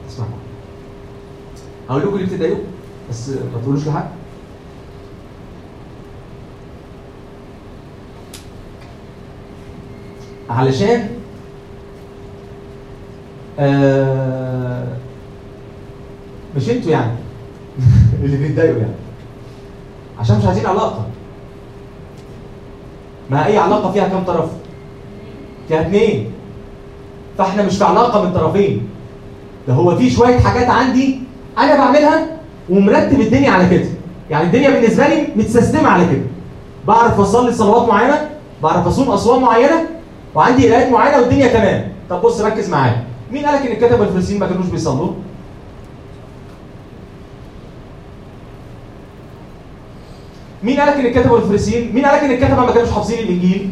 اسمعوا هقول لكم ليه بتتضايقوا بس ما تقولوش لحد. علشان آه مش أنتوا يعني. اللي بيتضايقوا يعني. عشان مش عايزين علاقة. ما أي علاقة فيها كام طرف؟ فيها اتنين. فإحنا مش في علاقة من طرفين. ده هو في شوية حاجات عندي أنا بعملها ومرتب الدنيا على كده. يعني الدنيا بالنسبة لي متسيستمة على كده. بعرف أصلي صلوات معينة بعرف أصوم أصوام معينة وعندي قراءات معينة والدنيا تمام. طب بص ركز معايا. مين قالك إن الكتبه الفلسطينيين ما كانوش بيصلوا؟ مين قالك إن الكتبه الفريسيين مين قالك إن الكتبة ما كانوش حافظين الإنجيل؟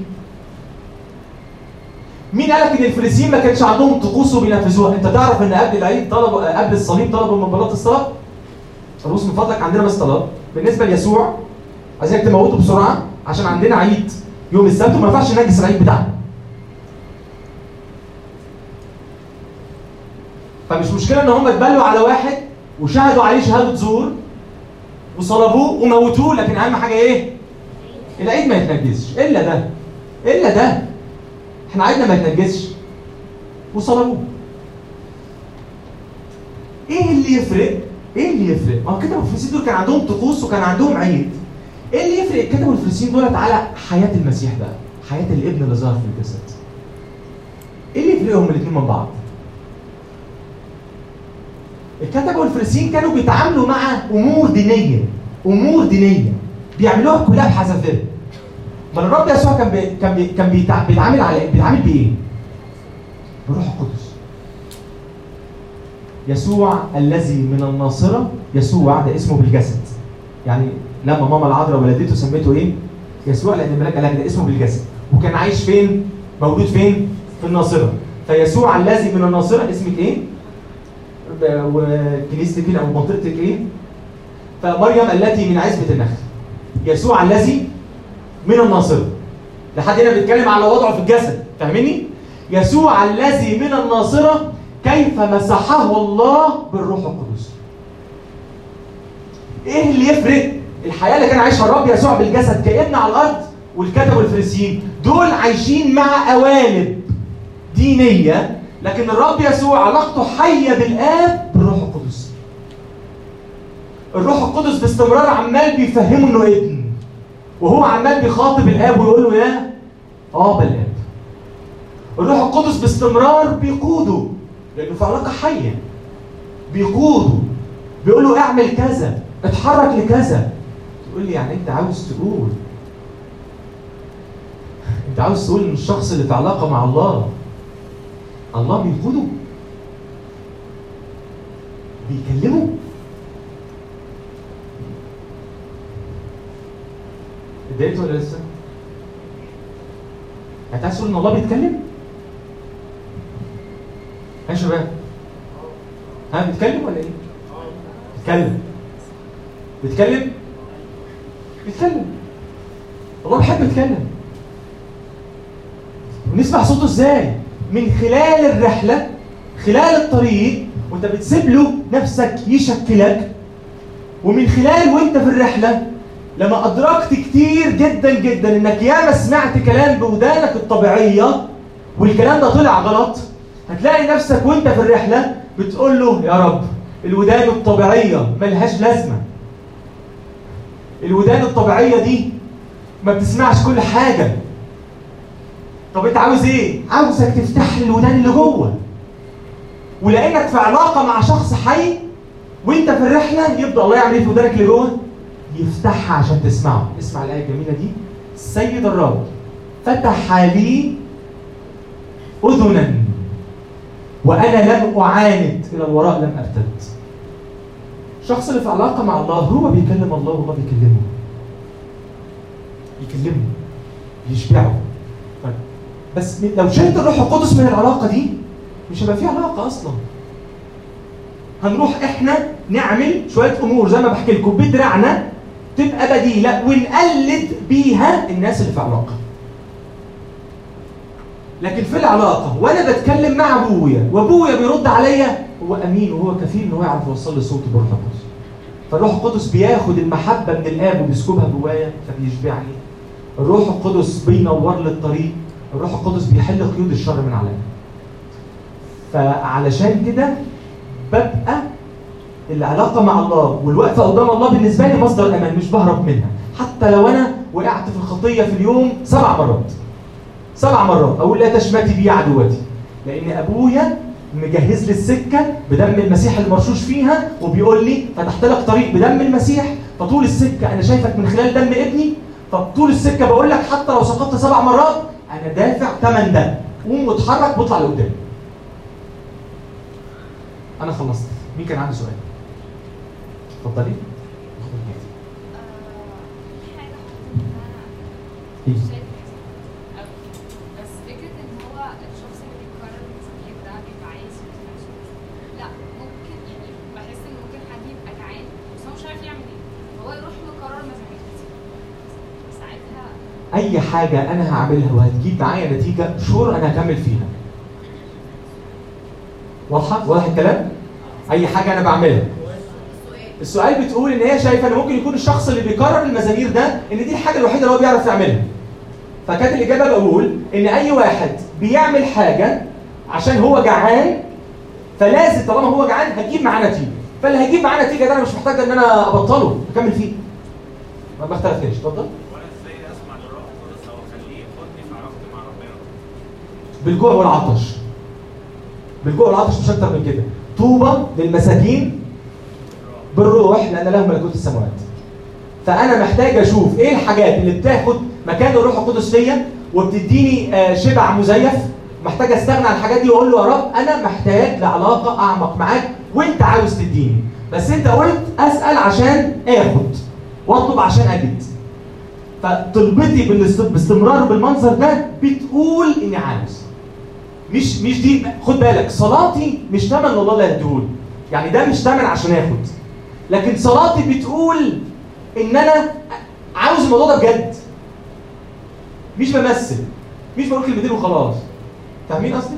مين قالك إن الفريسيين ما كانش عندهم طقوس وبينفذوها؟ أنت تعرف إن قبل العيد طلبوا قبل الصليب طلبوا من بلاط الصلاة؟ بص من فضلك عندنا بس طلب. بالنسبة ليسوع عايزينك تموته بسرعة عشان عندنا عيد. يوم السبت وما ينفعش ننجس العيد بتاعنا. فمش مشكلة إن هم اتبلوا على واحد وشهدوا عليه شهادة زور وصلبوه وموتوه لكن أهم حاجة إيه؟ العيد ما يتنجسش. إلا ده. إلا ده. إحنا عيدنا ما يتنجسش. وصلبوه. إيه اللي يفرق؟ إيه اللي يفرق؟ ما هو الكتب الفريسيين دول كان عندهم طقوس وكان عندهم عيد. إيه اللي يفرق الكتب الفريسيين دولت على حياة المسيح بقى؟ حياة الابن اللي ظهر في الجسد. إيه اللي يفرقهم الاثنين من بعض؟ الكتبة والفريسيين كانوا بيتعاملوا مع أمور دينية أمور دينية بيعملوها كلها بحذافيرها. ما الرب يسوع كان بي كان بي كان بيتع- بيتعامل على بيتعامل بإيه؟ بالروح القدس يسوع الذي من الناصرة يسوع ده اسمه بالجسد يعني لما ماما العذراء ولدته سميته إيه؟ يسوع لأن الملاك قال ده اسمه بالجسد وكان عايش فين؟ مولود فين؟ في الناصرة فيسوع الذي من الناصرة اسمك إيه؟ وكنيستك فين أو منطقتك إيه؟ فمريم التي من عزبة النخل يسوع الذي من الناصرة لحد هنا بيتكلم على وضعه في الجسد فاهميني؟ يسوع الذي من الناصرة كيف مسحه الله بالروح القدس. إيه اللي يفرق؟ الحياة اللي كان عايشها الرب يسوع بالجسد كابن على الأرض والكتب والفريسيين دول عايشين مع قوالب دينية لكن الرب يسوع علاقته حية بالآب بالروح القدس. الروح القدس باستمرار عمال بيفهمه إنه ابن وهو عمال بيخاطب الآب ويقول له يا ابا الآب. الروح القدس باستمرار بيقوده. لأنه في علاقة حية بيقوده بيقول له اعمل كذا اتحرك لكذا تقول لي يعني انت عاوز تقول انت عاوز تقول إن الشخص اللي في علاقة مع الله الله بيقوده بيكلمه اتضايقت ولا لسه؟ انت عايز تقول إن الله بيتكلم؟ ها شباب؟ ها بيتكلم ولا إيه؟ بيتكلم بيتكلم؟ بيتكلم الله بيحب يتكلم ونسمع صوته إزاي؟ من خلال الرحلة خلال الطريق وأنت بتسيب له نفسك يشكلك ومن خلال وأنت في الرحلة لما أدركت كتير جدا جدا إنك ياما سمعت كلام بودانك الطبيعية والكلام ده طلع غلط هتلاقي نفسك وانت في الرحلة بتقول له يا رب الودان الطبيعية ملهاش لازمة. الودان الطبيعية دي ما بتسمعش كل حاجة. طب انت عاوز إيه؟ عاوزك تفتح الودان اللي جوه ولأنك في علاقة مع شخص حي وانت في الرحلة يبدأ الله يعمل إيه في ودانك اللي جوه؟ يفتحها عشان تسمعه. اسمع الآية الجميلة دي. السيد الرب فتح لي أذنا. وأنا لم أعاند. إلى الوراء لم أرتد. الشخص اللي في علاقة مع الله هو بيكلم الله والله بيكلمه. يكلمه يشبعه ف- بس لو شلت الروح القدس من العلاقة دي مش هيبقى في علاقة أصلا. هنروح إحنا نعمل شوية أمور. زي ما بحكي لكم بدراعنا تبقى بديلة ونقلد بيها الناس اللي في علاقة. لكن في العلاقة وأنا بتكلم مع أبويا وأبويا بيرد عليا هو أمين وهو كفيل إن هو يعرف يوصل لي صوتي بالروح القدس فالروح القدس بياخد المحبة من الآب وبيسكبها جوايا فبيشبعني الروح القدس بينور لي الطريق الروح القدس بيحل قيود الشر من عليا. فعلشان كده ببقى العلاقة مع الله والوقفة قدام الله بالنسبة لي مصدر أمان مش بهرب منها. حتى لو أنا وقعت في الخطية في اليوم سبع مرات. سبع مرات. أقول لا تشمتي بي عدوتي. لأن أبويا مجهز لي السكة بدم المسيح المرشوش فيها وبيقول لي فتحت لك طريق بدم المسيح فطول السكة أنا شايفك من خلال دم ابني فطول السكة بقول لك حتى لو سقطت سبع مرات أنا دافع ثمن ده قوم واتحرك واطلع لقدام. أنا خلصت. مين كان عنده سؤال؟ اتفضلي. في حاجة حطيت إن أنا إيه؟ مش شايف كده أوي. بس فكرة إن هو الشخص اللي بيكرر المسامير ده بيبقى عايز يوصل لشخص. لا ممكن يعني بحس إن ممكن حد يبقى جعان بس هو مش عارف يعمل إيه فهو يروح مكرر مسامير كتير ساعتها أي حاجة أنا هعملها وهتجيب معايا نتيجة شور أنا هكمل فيها. واضحة؟ واضح الكلام؟ أي حاجة أنا بعملها. السؤال بتقول إن هي شايفة إن ممكن يكون الشخص اللي بيكرر المزامير ده إن دي الحاجة الوحيدة اللي هو بيعرف يعملها. فكانت الإجابة بقول إن أي واحد بيعمل حاجة عشان هو جعان فلازم طالما هو جعان هتجيب معاه نتيجة. فاللي هيجيب معاه نتيجة ده أنا مش محتاج إن أنا أبطله أكمل فيه. ما اختلفناش اتفضل وأنا إزاي اسمع للروح القدس أو اخليه يقودني في علاقتي مع ربنا بالجوع والعطش. بالجوع والعطش مش أكتر من كده. طوبى للمساكين بالروح لأن لهم ملكوت السماوات. فأنا محتاج أشوف إيه الحاجات اللي بتاخد مكان الروح القدس فيا وبتديني آه، شبع مزيف. محتاج أستغنى عن الحاجات دي وأقول له يا رب أنا محتاج لعلاقة أعمق معاك وأنت عاوز تديني. بس أنت قلت أسأل عشان آخد وأطلب عشان أجد. فطلبتي باستمرار بالمنظر ده بتقول إني عاوز. مش مش دي خد بالك صلاتي مش ثمن الله اللي هيديهولي يعني ده مش ثمن عشان آخد. لكن صلاتي بتقول إن أنا عاوز الموضوع ده بجد. مش بمثل مش بقول كلمتين وخلاص. فاهمين قصدي؟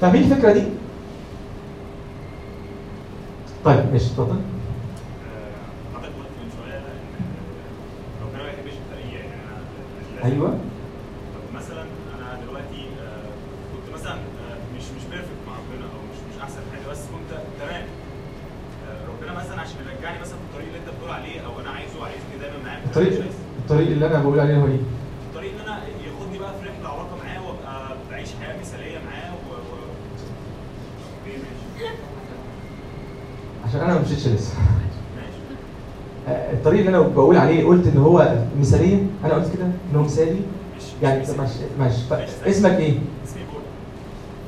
فاهمين الفكرة دي؟ طيب ماشي اتفضل. آه، حضرتك قلت من شوية ان ربنا ما يحبش التقية يعني أنا لازم- أيوه طب مثلا أنا دلوقتي آه، كنت مثلا آه، مش مش بيرفكت مع ربنا أو مش مش احسن حاجة بس كنت تمام آه، ربنا مثلا عشان يرجعني مثلا في الطريق اللي انت بتقول عليه أو أنا عايزه عايزني دايما معاه في الطريق. الطريق اللي أنا بقول عليه هو إيه؟ الطريق إن أنا ياخدني بقى في رحلة علاقه معاه وأبقى بعيش حياة مثالية معاه و, و... ماشي. عشان أنا ما مشيتش لسه. ماشي. الطريق اللي أنا بقول عليه قلت إن هو مثاليه أنا قلت كده إن هو مثالي؟ يعني ماشي ماشي. ف- اسمك إيه؟ اسمي بول.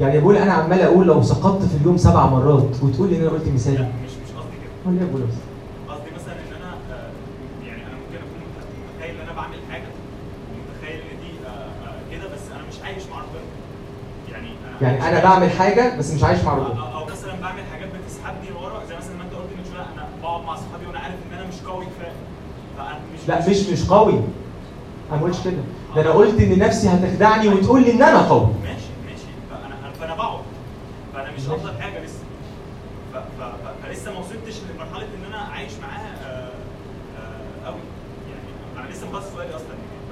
يعني بقول أنا عمال أقول لو سقطت في اليوم سبع مرات وتقول لي إن أنا قلت لا مثالي مش مش قصدي كده. هو ليه بقول؟ بس قصدي مثلا ان أنا آه، يعني أنا ممكن اكون متخيل ان أنا بعمل حاجة ومتخيل ان دي آه، آه، كده بس أنا مش عايش مع ربنا يعني أنا بعمل حاجة بس مش عايش مع ربنا أو- أو مثلا بعمل حاجات بتسحبني لورا زي مثلا ما أنت قلت من شوية أنا بقعد مع اصحابي وأنا عارف إن أنا مش قوي كفاية. مش لا مش مش قوي. أنا ما قلتش كده. ده أنا قلت إن نفسي هتخدعني وتقول لي إن أنا قوي. ماشي ماشي. فانا فأنا بقعد. فأنا مش. أفضل حاجة لسه. ف- ف- ف- فلسه ما وصلتش لمرحلة إن أنا عايش معاه آه، آه، قوي. يعني أنا لسه مبص سؤالي أصلا.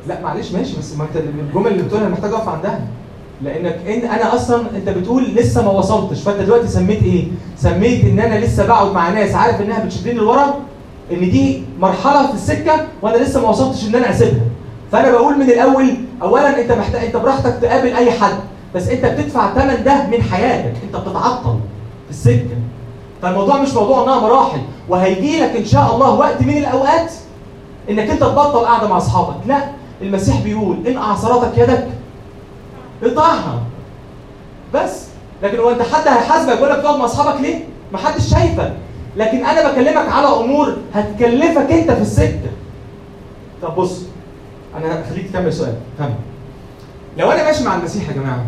لا معلش ماشي. بس ما أنت الجمل اللي بتقولها محتاج أقف عندها. لأنك إن أنا أصلا أنت بتقول لسه ما وصلتش فأنت دلوقتي سميت إيه؟ سميت إن أنا لسه بقعد مع ناس عارف إنها بتشدني لورا؟ إن دي مرحلة في السكة وأنا لسه ما وصلتش إن أنا أسيبها. فأنا بقول من الأول اولا أنت محتاج أنت براحتك تقابل أي حد بس أنت بتدفع ثمن ده من حياتك أنت بتتعطل في السكة. فالموضوع مش موضوع انها مراحل وهيجي لك إن شاء الله وقت من الأوقات إنك أنت تبطل قاعدة مع أصحابك. لا المسيح بيقول إن أعصرتك يدك اقطعها بس. لكن هو انت حد هيحاسبك يقول لك تقعد مع أصحابك ليه؟ ما حدش شايفك. لكن أنا بكلمك على أمور هتكلفك أنت في السكة. طب بص أنا هخليك تكمل سؤال. كمل لو أنا ماشي مع المسيح يا جماعة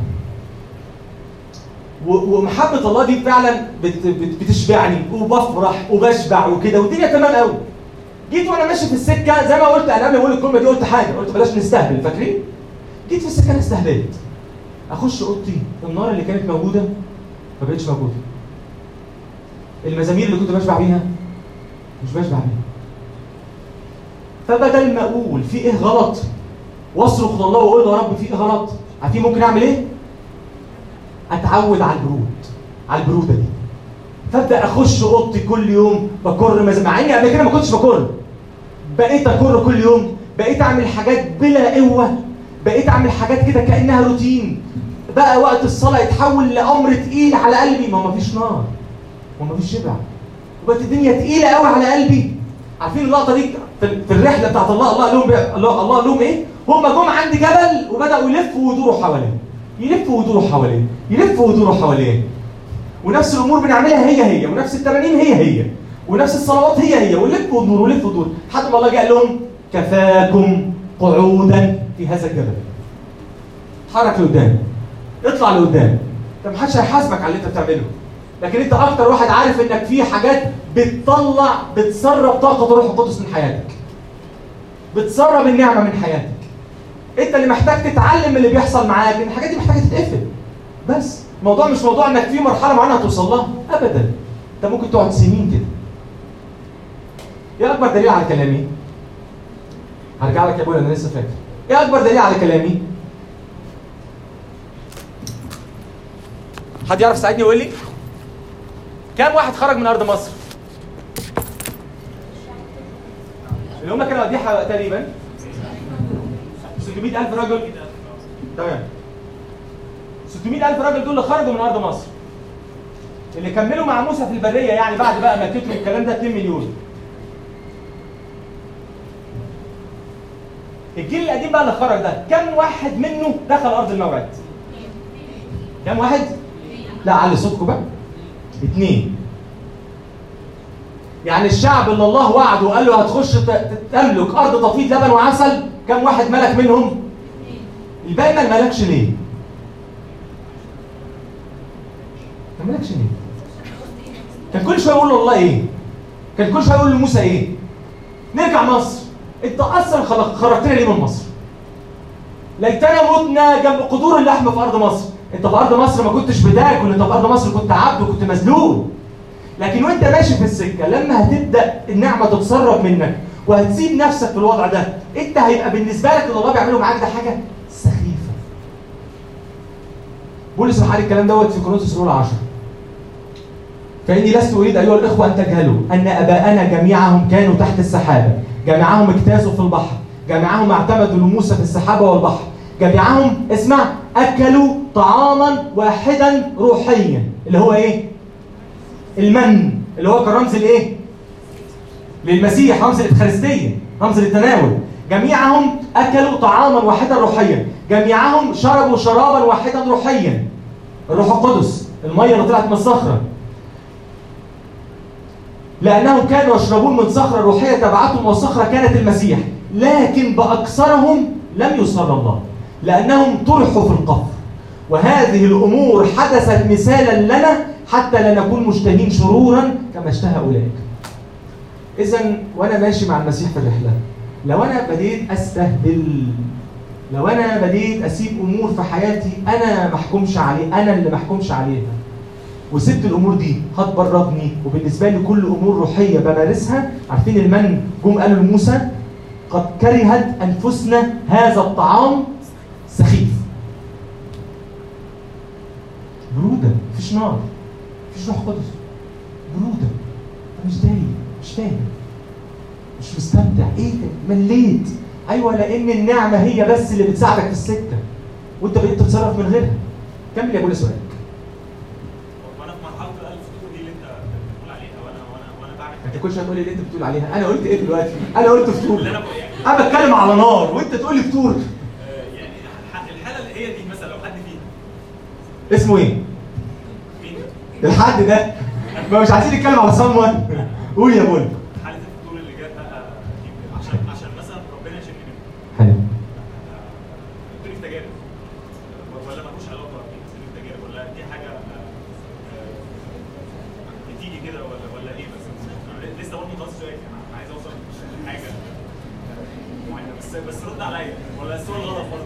و- ومحبة الله دي فعلا بت بت بتشبعني وبفرح وبشبع وكده والدنيا تمام قوي جيت وأنا ماشي في السكة زي ما قلت أنا قبل ما أقول الكلمة دي قلت حاجة قلت بلاش نستهبل فاكرين؟ جيت في السكة أنا استهبلت. أخش أوضتي النار اللي كانت موجودة ما بقتش موجودة. المزامير اللي كنت بشبع بيها مش بشبع بيها. فبدل ما أقول في إيه غلط وأصرخ لله وأقول يا رب في إيه غلط عارفين ممكن أعمل إيه؟ أتعود على البرود على البرودة دي. فأبدأ أخش أوضتي كل يوم بكر مز- مع إني قبل كده ما كنتش بكر. بقيت أكر كل يوم بقيت أعمل حاجات بلا قوة بقيت أعمل حاجات كده كأنها روتين. بقى وقت الصلاة يتحول لأمر تقيل على قلبي. ما مفيش نار. ومفيش شبع. وبقت الدنيا تقيلة قوي على قلبي. عارفين اللقطة دي؟ في الرحلة بتاعت الله الله لهم الله الله لهم إيه؟ هم جم عند جبل وبدأوا يلفوا ويدوروا حواليه. يلفوا ويدوروا حواليه. يلفوا ويدوروا حواليه. ونفس الأمور بنعملها هي هي ونفس التمارين هي هي ونفس الصلوات هي هي. ونلف وندور ونلف وندور لحد ما الله قال لهم كفاكم قعودا في هذا الجبل. اتحرك لقدام. اطلع لقدام. انت محدش هيحاسبك على اللي انت بتعمله. لكن انت أكتر واحد عارف انك في حاجات بتطلع بتسرب طاقة الروح القدس من حياتك. بتسرب النعمة من حياتك. انت اللي محتاج تتعلم من اللي بيحصل معاك ان الحاجات دي محتاجة تتقفل. بس الموضوع مش موضوع انك في مرحلة معينة هتوصل لها. ابدا. انت ممكن تقعد سنين كده. إيه أكبر دليل على كلامي؟ هرجع لك يا أبويا أنا لسه فاكر. إيه أكبر دليل على كلامي؟ حد يعرف يساعدني ويقول لي؟ كام واحد خرج من أرض مصر؟ اللي هم كانوا قد إيه تقريبا. 600000 رجل. تمام. 600000 راجل دول اللي خرجوا من أرض مصر. اللي كملوا مع موسى في البرية يعني بعد بقى ما كتروا الكلام ده 2 مليون. الجيل القديم بقى اللي خرج ده كم واحد منه دخل أرض الموعد؟ كم واحد؟ لا علي صوتكم بقى. اتنين. يعني الشعب اللي الله وعده وقال له هتخش تملك أرض تفيض لبن وعسل كم واحد ملك منهم؟ الباقي ما ملكش ليه؟ ما ملكش ليه؟ كان كل شوية يقول له الله إيه؟ كان كل شوية يقول لموسى إيه؟ نرجع مصر. أنت أصلا خرجتنا ليه من مصر؟ ليتنا متنا جنب قدور اللحم في أرض مصر. انت في أرض مصر ما كنتش بتاكل انت في أرض مصر كنت عبد وكنت مذلول لكن وأنت ماشي في السكة لما هتبدأ النعمة تتسرب منك وهتسيب نفسك في الوضع ده انت هيبقى بالنسبة لك اللي الله بيعمله معاك ده حاجة سخيفة. بولس راح الكلام دوت في كورنثوس الأولى 10 فإني لست أريد أيها الإخوة أن تجهلوا أن أباءنا جميعهم كانوا تحت السحابة. جميعهم اجتازوا في البحر. جميعهم اعتمدوا لموسى في السحابة والبحر. جميعهم اسمع أكلوا طعاما واحدا روحيا اللي هو إيه؟ المن اللي هو كان رمز الإيه؟ للمسيح رمز الإفخارستية رمز للتناول جميعهم أكلوا طعاما واحدا روحيا. جميعهم شربوا شرابا واحدا روحيا. الروح القدس المية اللي طلعت من الصخرة. لأنهم كانوا يشربون من صخرة روحية تبعتهم والصخرة كانت المسيح. لكن بأكثرهم لم يصر الله. لأنهم طرحوا في القفر وهذه الأمور حدثت مثالا لنا حتى لا نكون مشتهين شرورا كما اشتهى أولئك. إذا وأنا ماشي مع المسيح في الرحلة. لو أنا بديت أستهبل لو أنا بديت أسيب أمور في حياتي أنا محكومش عليه أنا اللي محكومش عليها. وسبت الأمور دي هتبررني وبالنسبة لي كل أمور روحية بمارسها عارفين المن جم قالوا لموسى؟ قد كرهت أنفسنا هذا الطعام سخيف. بروده مفيش نار مفيش روح قدس بروده مش دايق مش فاهم مش مستمتع إيه ده مليت أيوه لأن النعمه هي بس اللي بتساعدك في السكه وانت بقيت تتصرف من غيرها كمل يا ابو سؤالك وأنا في مرحله الالف دي اللي انت بتقول عليها وأنا وأنا وأنا بعمل انت كل شوية تقول لي اللي انت بتقول عليها أنا قلت إيه دلوقتي أنا قلت فطور أنا بتكلم على نار وانت تقول لي فطور آه، يعني الح- الحاله اللي هي دي مثلا لو حد فيها اسمه إيه؟ الحد ده. ما مش عايزين نتكلم على صمون قول يا بول. حاله الفطور اللي جت عشان عشان مثلا ربنا يشيلني منها حلو. في تجارب ولا ملوش علاقة في تجارب ولا دي حاجة آه، بتيجي كده ولا ولا إيه بس؟ لسه برضه مخلص سؤال أنا عايز أوصل لحاجة معينة. بس بس رد عليا. ولا السؤال غلط برضه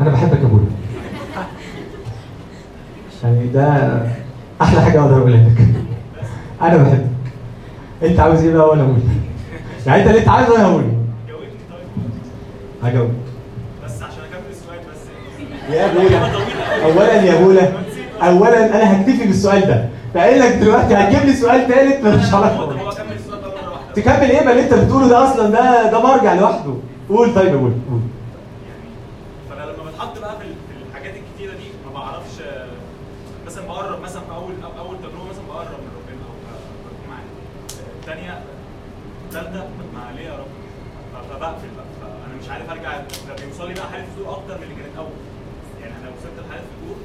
أنا بحبك يا بول يعني ده أحلى حاجة أقدر أقولها لك. أنا بحبك. أنت عاوز إيه بقى وأنا أقول؟ يعني أنت اللي أنت عايزه أنا هقول جاوبني طيب هجاوب بس عشان أكمل السؤال بس. يا بولا اولا يا بولا اولا أنا هكتفي بالسؤال ده. فقايل لك دلوقتي هتجيب لي سؤال ثالث مرة واحدة. تكمل إيه؟ ما اللي أنت بتقوله ده أصلا ده ده مرجع لوحده. قول طيب يا بولا قول فانا لما بتحط بقى في ال- في الحاجات الكتيره دي ما بعرفش آه، مثلا بقرب مثلا في اول أو اول تجربه مثلا بقرب من ربنا أو ب- بكون معاه آه، الثانية ثالثه مع ليه يا رب ف- فبقفل بقى فانا مش عارف ارجع فبيوصل لي بقى حاله فتور أكتر من اللي كانت اول يعني أنا وصلت لحاله فتور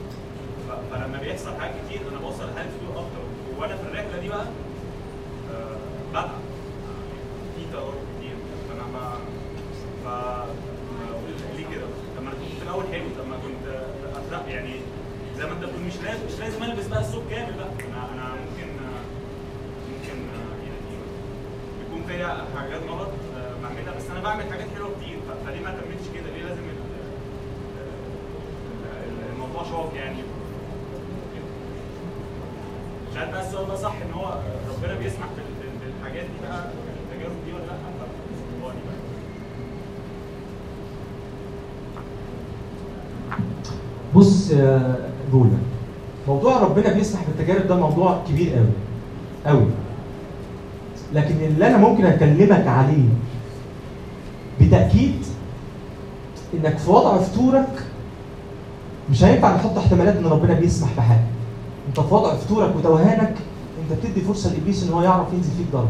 ف- فلما بيحصل حاجات كتير أنا بوصل لحاله فتور أكتر وأنا في الرحله دي بقى آه، بتعب في تجارب كتير فانا ما ف بقول ليه كده؟ طب ما أنا كنت في الأول حلو طب ما كنت افرق يعني زي ما انت بتقول مش لازم مش لازم البس بقى الثوب كامل بقى أنا أنا ممكن ممكن يعني يكون فيا حاجات غلط آه، بعملها بس أنا بعمل حاجات حلوة كتير ف- فليه ما كملتش كده؟ ليه لازم ال- ال- الموضوع شوق يعني مش عارف بقى السؤال ده صح ان هو ربنا بيسمح بال- بال- بالحاجات دي بقى التجارب دي ولا لا؟ ف- هو دي بقى. بص يا بولا موضوع ربنا بيسمح بالتجارب ده موضوع كبير قوي قوي. لكن اللي أنا ممكن أكلمك عليه بتأكيد إنك في وضع فتورك مش هينفع نحط احتمالات إن ربنا بيسمح بحاجة. أنت في وضع فتورك وتوهانك أنت بتدي فرصة لإبليس إن هو يعرف ينزل فيك ضرب.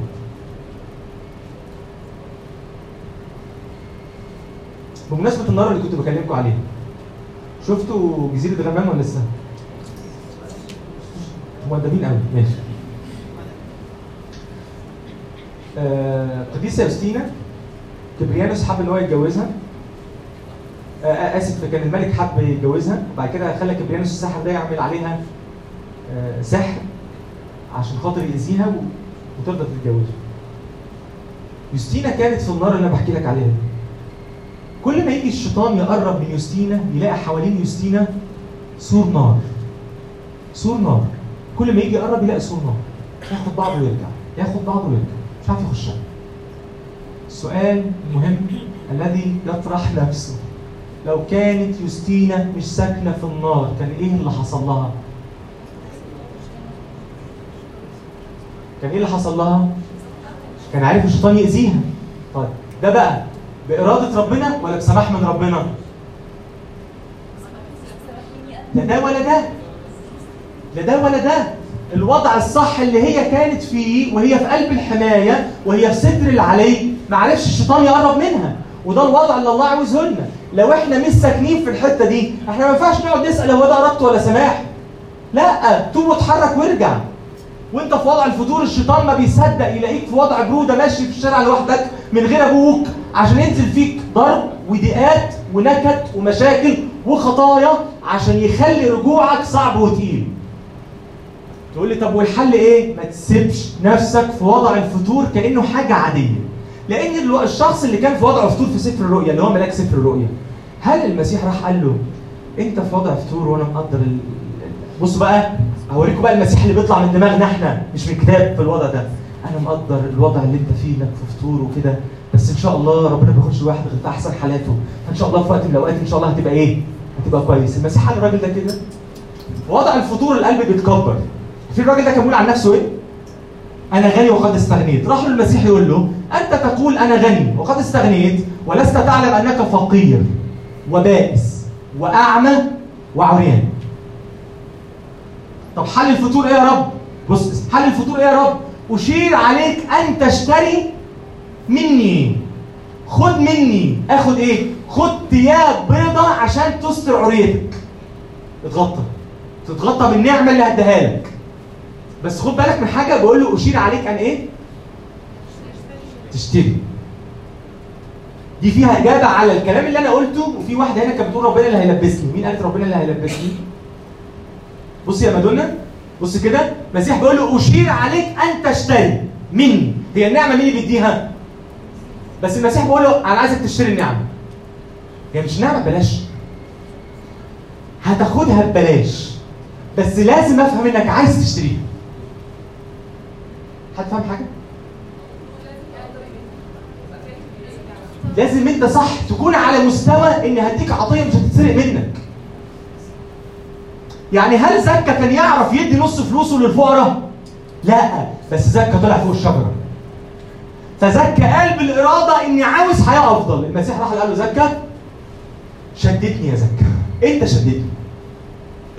بمناسبة النار اللي كنت بكلمكم عليها شفتوا جزيرة غمام ولا لسه؟ مؤدبين قوي ماشي آه، قديسة يوستينا كبريانوس حب ان هو يتجوزها آه، آه، آسف كان الملك حب يتجوزها وبعد كده خلى كبريانوس الساحر ده يعمل عليها آه، سحر عشان خاطر يأذيها وترضى تتجوزه يوستينا كانت في النار اللي أنا بحكي لك عليها دي. كل ما يجي الشيطان يقرب من يوستينا يلاقي حوالين يوستينا سور نار. سور نار. كل ما يجي يقرب يلاقي سور نار. ياخد بعضه ويرجع. ياخد بعضه ويرجع. مش عارف يخشها. السؤال المهم الذي يطرح نفسه. لو كانت يوستينا مش ساكنة في النار كان إيه اللي حصل لها؟ كان إيه اللي حصل لها؟ كان عارف الشيطان يأذيها. طيب ده بقى. بإرادة ربنا ولا بسماح من ربنا؟ لا ده ولا ده. لا ده ولا ده. الوضع الصح اللي هي كانت فيه وهي في قلب الحماية وهي في ستر العلي ما عرفش الشيطان يقرب منها. وده الوضع اللي الله عاوزه لنا. لو إحنا مش ساكنين في الحتة دي إحنا ما ينفعش نقعد نسأل هو ده ارادته ولا سماح. لا توب واتحرك وارجع. وانت في وضع الفتور الشيطان ما بيصدق يلاقيك في وضع برودة ماشي في الشارع لوحدك. من غير أبوك عشان ينزل فيك ضرب وضيقات ونكد ومشاكل وخطايا عشان يخلي رجوعك صعب وتقيل تقول لي طب والحل إيه؟ ما تسيبش نفسك في وضع الفتور كأنه حاجة عادية. لأن الشخص اللي كان في وضع فتور في سفر الرؤيا اللي هو ملاك سفر الرؤيا هل المسيح راح قال له أنت في وضع فتور وأنا مقدر ال... بقى هوريكم بقى المسيح اللي بيطلع من دماغنا إحنا مش من الكتاب في الوضع ده. أنا مقدر الوضع اللي أنت فيه إنك في فتور وكده بس إن شاء الله ربنا ما بياخدش الواحد غير في أحسن حالاته فإن شاء الله في وقت من الأوقات إن شاء الله هتبقى إيه؟ هتبقى كويس. المسيح قال الراجل ده كده وضع الفتور القلب بيتكبر. في الراجل ده كان بيقول عن نفسه إيه؟ أنا غني وقد استغنيت راح له المسيح يقول له أنت تقول أنا غني وقد استغنيت ولست تعلم أنك فقير وبائس وأعمى وعريان طب حل الفطور إيه يا رب بص حل الفطور إيه يا رب أشير عليك أن تشتري مني. خد مني. آخد إيه؟ خد ثياب بيضة عشان تستر عريتك اتغطى. تتغطى بالنعمة اللي هديها لك. بس خد بالك من حاجة بقول له أشير عليك أن إيه؟ تشتري. دي فيها إجابة على الكلام اللي أنا قلته وفي واحدة هنا كانت بتقول ربنا اللي هيلبسني. مين قالت ربنا اللي هيلبسني؟ بص يا مادونا. بص كده المسيح بيقول له أشير عليك أن تشتري. مني هي النعمة مين اللي بيديها. بس المسيح بيقول له أنا عايزك تشتري النعمة. هي مش نعمة ببلاش هتاخدها ببلاش. بس لازم أفهم إنك عايز تشتريها. حد فاهم حاجة؟ لازم أنت صح تكون على مستوى إن هديك عطية مش هتتسرق منك. يعني هل زكا كان يعرف يدي نص فلوسه للفقراء؟ لا بس زكا طلع فوق الشجرة. فزكا قال بالإرادة إني عاوز حياة أفضل. المسيح راح قال له زكا شدتني يا زكا. أنت شدتني.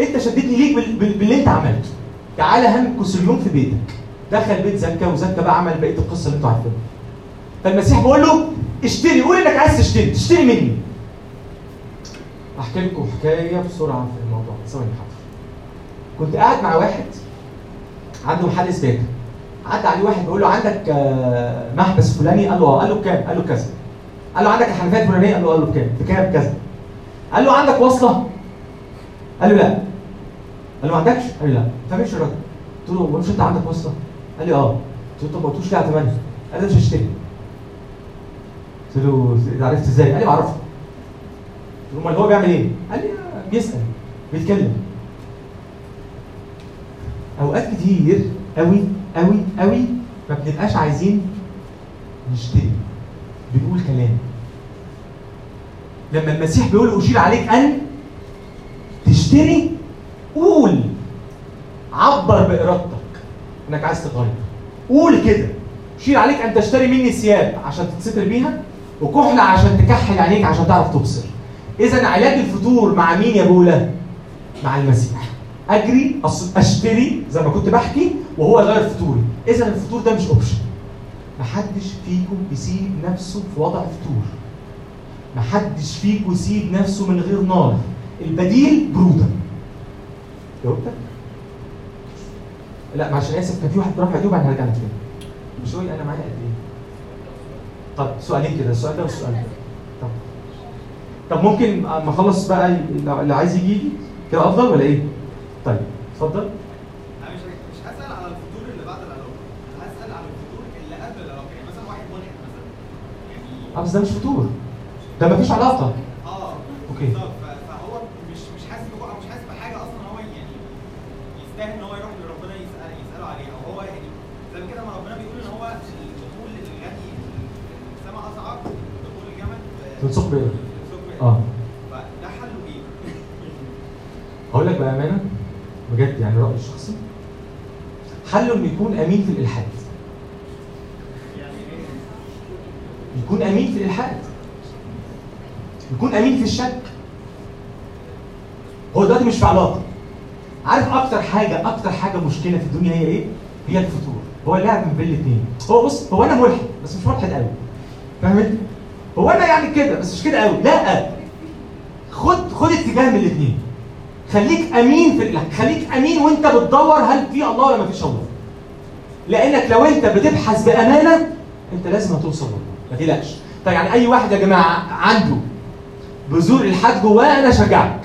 أنت شدتني ليك بال- بال- باللي أنت عملته. تعالى هنكس اليوم في بيتك. دخل بيت زكا وزكا بقى عمل بقية القصة اللي أنتوا عارفينها. فالمسيح بيقول له اشتري قول إنك عايز تشتري. تشتري مني. أحكي لكم حكاية بسرعة في الموضوع. ثواني حاضر. كنت قاعد مع واحد عنده محل سباكه عدى عليه واحد بيقول له عندك آه، محبس فلاني؟ قال له آه قال له بكام؟ قال له كذا. قال له عندك الحنفيه الفلانيه قال له قال له بكام؟ بكام؟ كذا. قال له عندك وصلة؟ قال له لا. قال له ما عندكش؟ قال له لا. فمشي الراجل قلت له مش أنت عندك وصلة؟ قال لي آه. قلت له طب ما قلتوش ليه على قال لي مش هشتري قلت له عرفت إزاي؟ قال لي بعرفه قلت له أمال هو بيعمل إيه؟ قال لي آه، بيسأل بيتكلم. أوقات كتير قوي قوي قوي ما بنبقاش عايزين نشتري. بنقول كلام. لما المسيح بيقول أشير عليك أن تشتري قول. عبر بإرادتك. إنك عايز تغير. قول كده. أشير عليك أن تشتري مني ثياب عشان تتستر بيها وكحله عشان تكحل عينيك عشان تعرف تبصر. اذا علاج الفتور مع مين يا بولا؟ مع المسيح. أجري أشتري زي ما كنت بحكي وهو يغير فطوري اذا الفطور ده مش اوبشن محدش فيكم يسيب نفسه في وضع فتور. محدش فيكم يسيب نفسه من غير نار. البديل برودة. جاوبتك؟ لا معلش أنا آسف كان في واحد رافع إيده وبعدين هرجع لك تاني. مش أنا معايا قد إيه؟ طب سؤالين كده السؤال ده والسؤال ده. طب. طب ممكن أما أخلص بقى اللي عايز يجي كده أفضل ولا إيه؟ طيب اتفضل. أنا مش مش هسأل على الفطور اللي بعد العلاقه هسأل على الفطور اللي قبل العلاقه يعني مثلا واحد ملحد مثلا. يعني آه بس ده مش فطور. ده مفيش علاقة. آه أوكي. بالظبط. فهو مش مش حاسس بجوع مش حاسس بحاجة أصلا هو يعني يستاهل إن هو يروح لربنا يسأل يسأله عليها. أو هو يعني زي كده ما ربنا بيقول إن هو الدخول الغني السماء اصعب دخول الجمل بايه؟ آه آه فده حله إيه؟ هقول لك بامانه بجد يعني رايي الشخصي. حله إنه يكون أمين في الإلحاد؟ يكون أمين في الإلحاد. يكون أمين في الشك. هو دلوقتي مش في علاقة. عارف أكتر حاجة أكتر حاجة مشكلة في الدنيا هي إيه؟ هي الفتور هو اللعب من بين الاثنين هو بص هو أنا ملحد بس مش ملحد قوي. فاهم؟ هو أنا يعني كده بس مش كده قوي. لا. خد خد اتجاه من الاثنين خليك أمين في خليك أمين وأنت بتدور هل في الله ولا ما فيش الله. لأنك لو أنت بتبحث بأمانة أنت لازم هتوصل لله. ما تقلقش. طيب يعني أي واحد يا جماعة عنده بذور الحاد جواه أنا اشجعك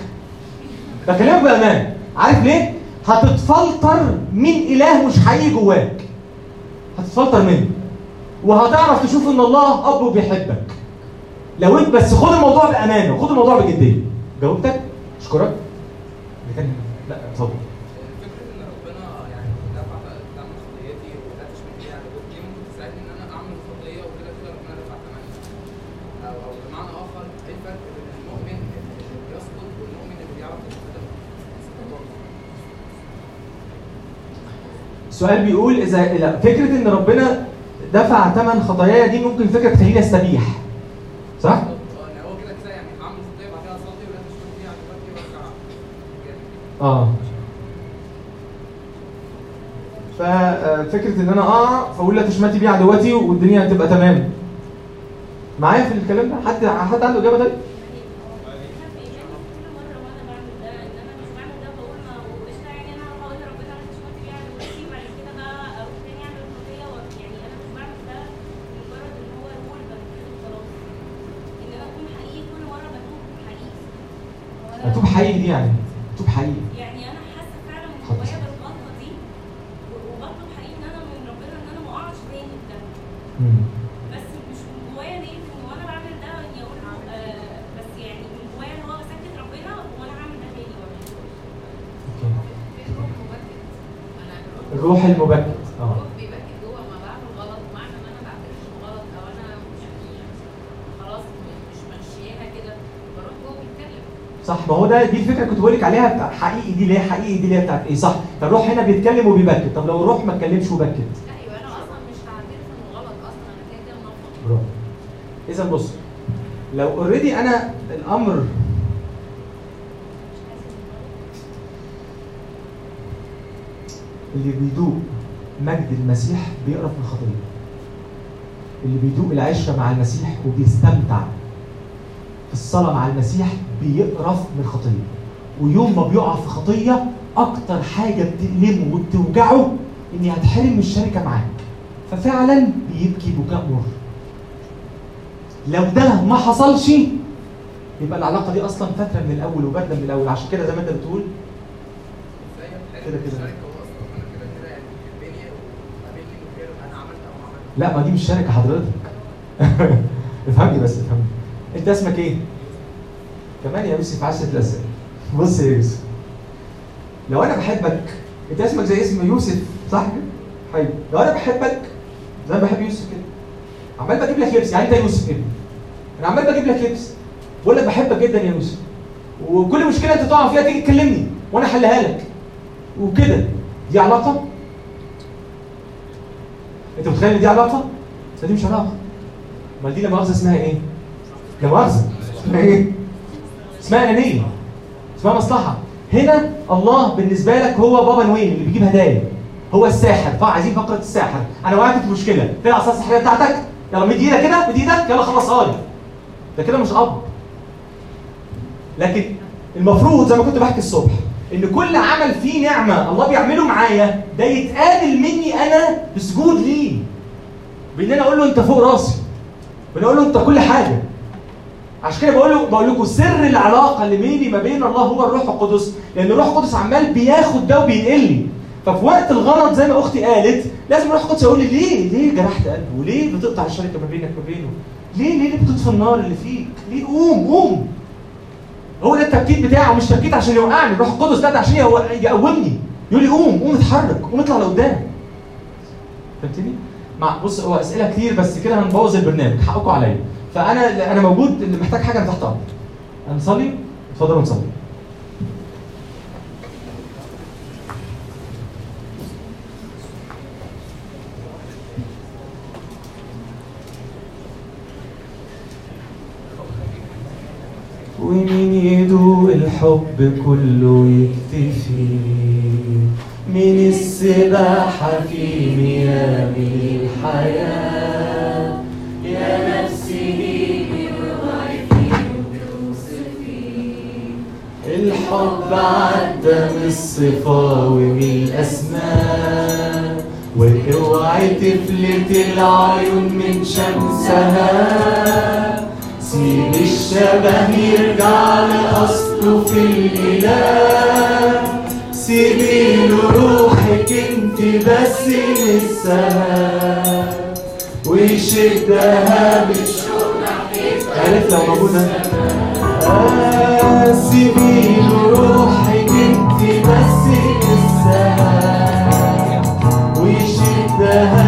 بكلمك بامان عارف ليه؟ هتتفلتر من إله مش حقيقي جواك. هتتفلتر منه. وهتعرف تشوف إن الله أب وبيحبك لو انت بس خد الموضوع بأمانة وخد الموضوع بجدية. جاوبتك؟ اشكرك كان لا اتفضل. يعني يتقدم السؤال بيقول اذا لا فكرة إن ربنا دفع ثمن خطاياي دي ممكن فكرة تخليني أستبيح صح؟ آه ان هو كده كده يعني هعمل خطيه بعد كده اصلي ولا تشمل لي على دلوقتي وارجع يعني آه. ففكرة إن أنا اقع فاقول لا تشمتي بيه عدواتي والدنيا هتبقى تمام. معايا في الكلام ده؟ حد حد عنده إجابة طيب؟ اتوب حقيقي دي يعني اتوب حقيقي يعني أنا حاسه فعلا من جوايا بالغلطه دي و- وبطلب حقيقي ان أنا من ربنا ان أنا ما اقعش تاني في ده مم. بس مش من جوايا نية ان وأنا بعمل ده اني أقول له آه بس يعني من جوايا ان هو بسكت ربنا وأنا هعمل ده تاني برضه okay الروح المبكت آه بيبكي جوه ما بعمل غلط معنى ان أنا بعترف انه غلط أو أنا يعني خلاص مش ماشياها كده بروح جوه بيتكلم صح ما هو ده بقول لك عليها بتاع حقيقي دي اللي هي حقيقي دي اللي هي بتاعت إيه؟ صح. فالروح هنا بيتكلم وبيبكت. طب لو الروح ما اتكلمش وبكت. يبقى أنا أصلا مش هعترف إنه غلط أصلا. أنا كده كده اذا بص لو اوريدي أنا الأمر اللي بيدوق مجد المسيح بيقرف من الخطية. اللي بيدوق العشرة مع المسيح وبيستمتع في الصلاة مع المسيح بيقرف من الخطية. ويوم ما بيقع في خطية أكتر حاجة بتألمه وبتوجعه إني هتحرم من الشركة معاك. ففعلا بيبكي بكاء مر لو ده ما حصلش يبقى العلاقة دي أصلا فتره من الأول وباردة من الأول. عشان كده زي ما أنت بتقول كده كده. لا ما دي مش شركة حضرتك. افهمني بس افهمني. أنت اسمك إيه؟ كمان يا يوسف عشرة الاسئله بص يا يوسف لو أنا بحبك أنت اسمك زي اسم يوسف صح كده؟ حلو لو أنا بحبك زي ما بحب يوسف كده عمال بجيب لك لبس يعني أنت يوسف ابني أنا عمال بجيب لك لبس بقول لك بحبك جدا يا يوسف وكل مشكلة أنت تقع فيها تيجي تكلمني وأنا أحلها لك وكده دي علاقة أنت متخيل دي علاقة؟ دي مش علاقة أمال دي لا مؤاخذة اسمها إيه؟ لا مؤاخذة اسمها إيه؟ اسمها أنانية اسمها مصلحة. هنا الله بالنسبة لك هو بابا نويل اللي بيجيب هدايا. هو الساحر. فعايزين فقرة الساحر. أنا وقعت في مشكلة. فين العصا السحريه بتاعتك. يلا مد إيدك كده مد إيدك. يلا خلصها لي ده كده مش أب. لكن المفروض زي ما كنت بحكي الصبح إن كل عمل فيه نعمة الله بيعمله معايا ده يتقابل مني أنا بسجود ليه. بإن أنا أقول له أنت فوق راسي. بإن أقول له أنت كل حاجة. عشان كده بقول بقول لكم سر العلاقة اللي بيني ما بين الله هو الروح القدس لأن الروح القدس عمال بياخد ده وبينقل لي ففي وقت الغلط زي ما أختي قالت لازم الروح القدس يقول لي ليه؟ ليه جرحت قلبه وليه بتقطع الشركة ما بينك وبينه ليه؟ ليه ليه بتطفي النار اللي فيك؟ ليه؟ قوم قوم. هو ده التبكيت بتاعه مش تبكيت عشان يوقعني. الروح القدس لا ده عشان يقومني. يقول لي قوم قوم اتحرك قوم اطلع لقدام. فهمتني؟ مع بص هو أسئلة كتير بس كده هنبوظ البرنامج. حقكم عليا. فأنا أنا موجود اللي محتاج حاجة تحت امرك هنصلي اتفضلوا نصلي ومين يدوق الحب كله يكتفي. من السباحة في مياه الحياة. الحب عدى من الصفا ومن الأسماء واوعي تفلت العيون من شمسها. سيب الشبه يرجع لأصله في الإله. سيبي له روحك انت بس للسما ويشدها بالشوق ناحيتها عرفت لو موجودة آه سيبي له روحك انت بس للسما ويشدها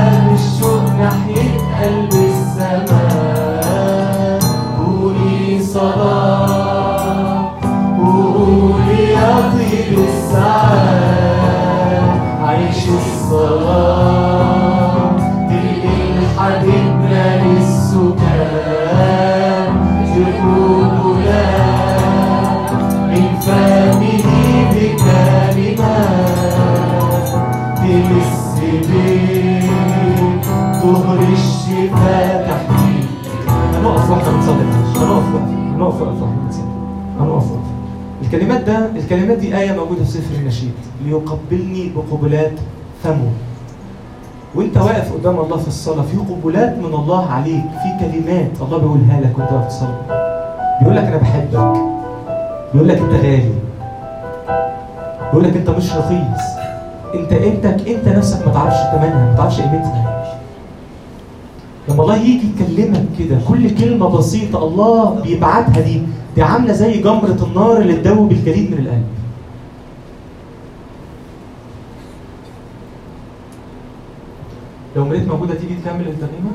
الكلمات ده الكلمات دي آية موجودة في سفر النشيد. ليقبلني بقبلات فمه وانت واقف قدام الله في الصلاة في قبلات من الله عليك في كلمات الله بيقولها لك وانت واقف تصلي بيقول لك أنا بحبك. بيقول لك أنت غالي. بيقول لك أنت مش رخيص. انت قيمتك أنت نفسك ما تعرفش ثمنها ما تعرفش قيمتها. لما الله يجي يكلمك كده كل كلمة بسيطة الله بيبعتها دي دي عاملة زي جمرة النار اللي تدوب الجليد من القلب. لو مريت موجودة تيجي تكمل الترنيمه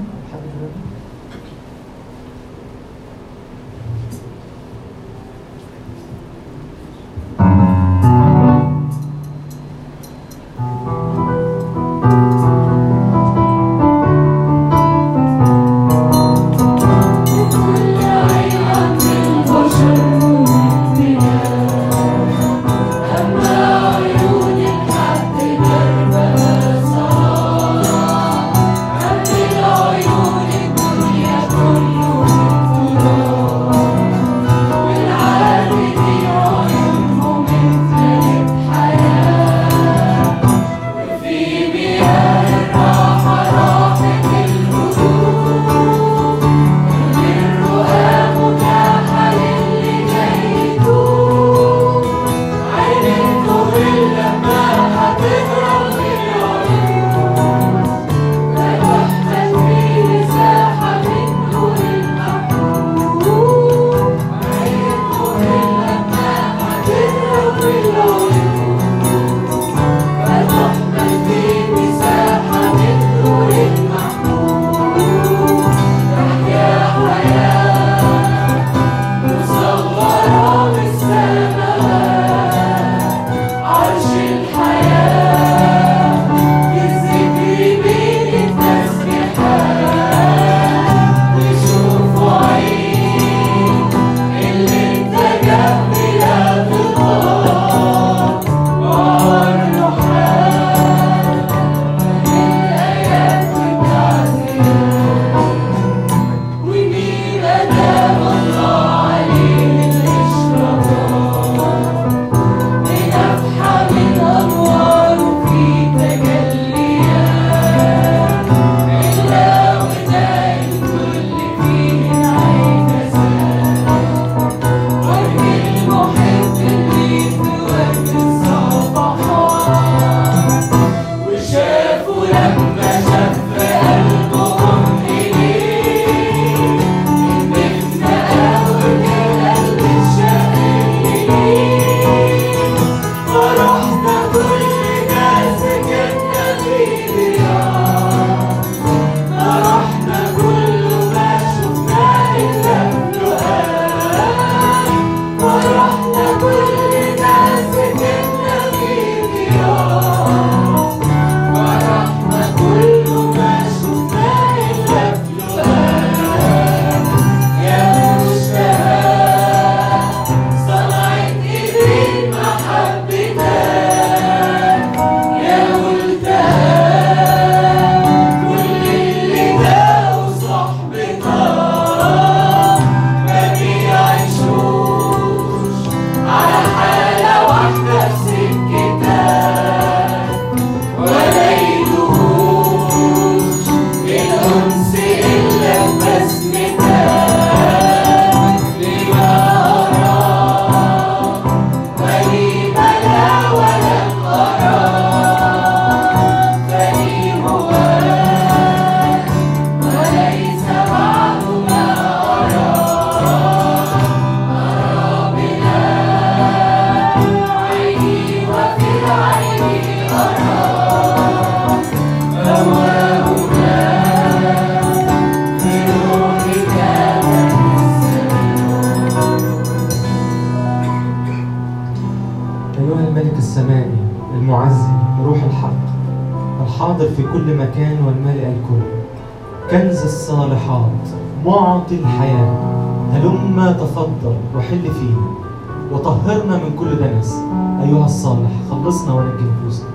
أيها الصالح خلصنا ونجي نفوسنا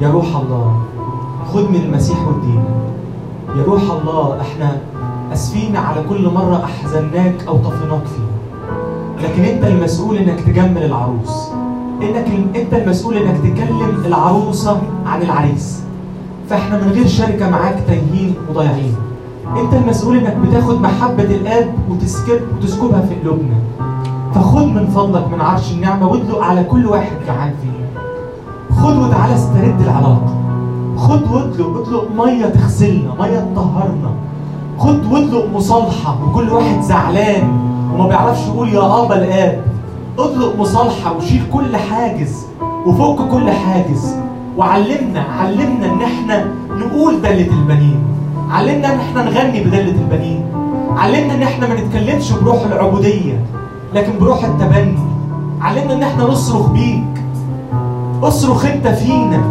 يا روح الله خذ من المسيح ودينا يا روح الله إحنا أسفين على كل مرة أحزناك أو طفناك فيها لكن أنت المسؤول إنك تجمل العروس. إنك أنت المسؤول إنك تكلم العروسة عن العريس. فإحنا من غير شركة معاك تايهين وضايعين. أنت المسؤول إنك بتاخد محبة الاب وتسكب وتسكبها في قلوبنا. فخد من فضلك من عرش النعمة وادلق على كل واحد جعان فينا خد وتعالى استرد العلاقة. خد واطلق اطلق مية تغسلنا مية تطهرنا. خد واطلق مصالحة وكل واحد زعلان وما بيعرفش يقول يا أبا الآب. اطلق مصالحة وشيل كل حاجز وفك كل حاجز. وعلمنا علمنا إن إحنا نقول دلة البنين. علمنا إن إحنا نغني بدلة البنين. علمنا إن إحنا ما نتكلمش بروح العبودية. لكن بروح التبني علمنا إن إحنا نصرخ بيك. اصرخ أنت فينا.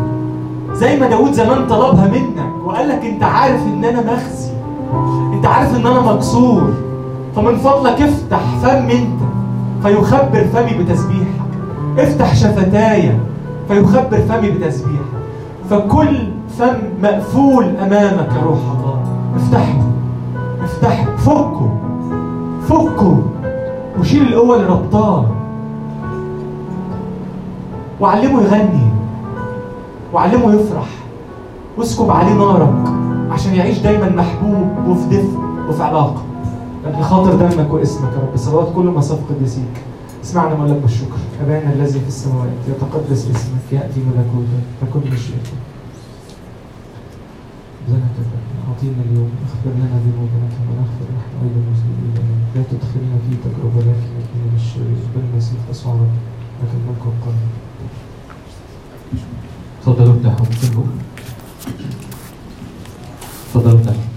زي ما داود زمان طلبها منك وقال لك أنت عارف إن أنا مخزي أنت عارف إن أنا مكسور. فمن فضلك افتح فم أنت فيخبر فمي بتسبيحك. افتح شفتاي فيخبر فمي بتسبيحك. فكل فم مقفول أمامك يا روح الله. افتحه. افتحه. فكه. فكه. وشيل القوة اللي ربطاه. وعلمه يغني. وعلمه يفرح. واسكب عليه نارك عشان يعيش دايما محبوب وفي دفء وفي علاقة. لأجل خاطر دمك واسمك يا رب. صلوات كل ما صف قديسيك اسمعنا مولاك بالشكر أبانا الذي في السماوات يتقدس اسمك يأتي ملكوتك تكن مشيئتك لنا كفانا أعطينا اليوم. اغفر لنا ذنوبنا. كما نغفر نحن أيضا إلينا. لا تدخلنا في تجربة لكن من الشرير بالمسيح يسوع رب لكن الملك والقوة تفضلوا افتحوا تفضلوا افتحوا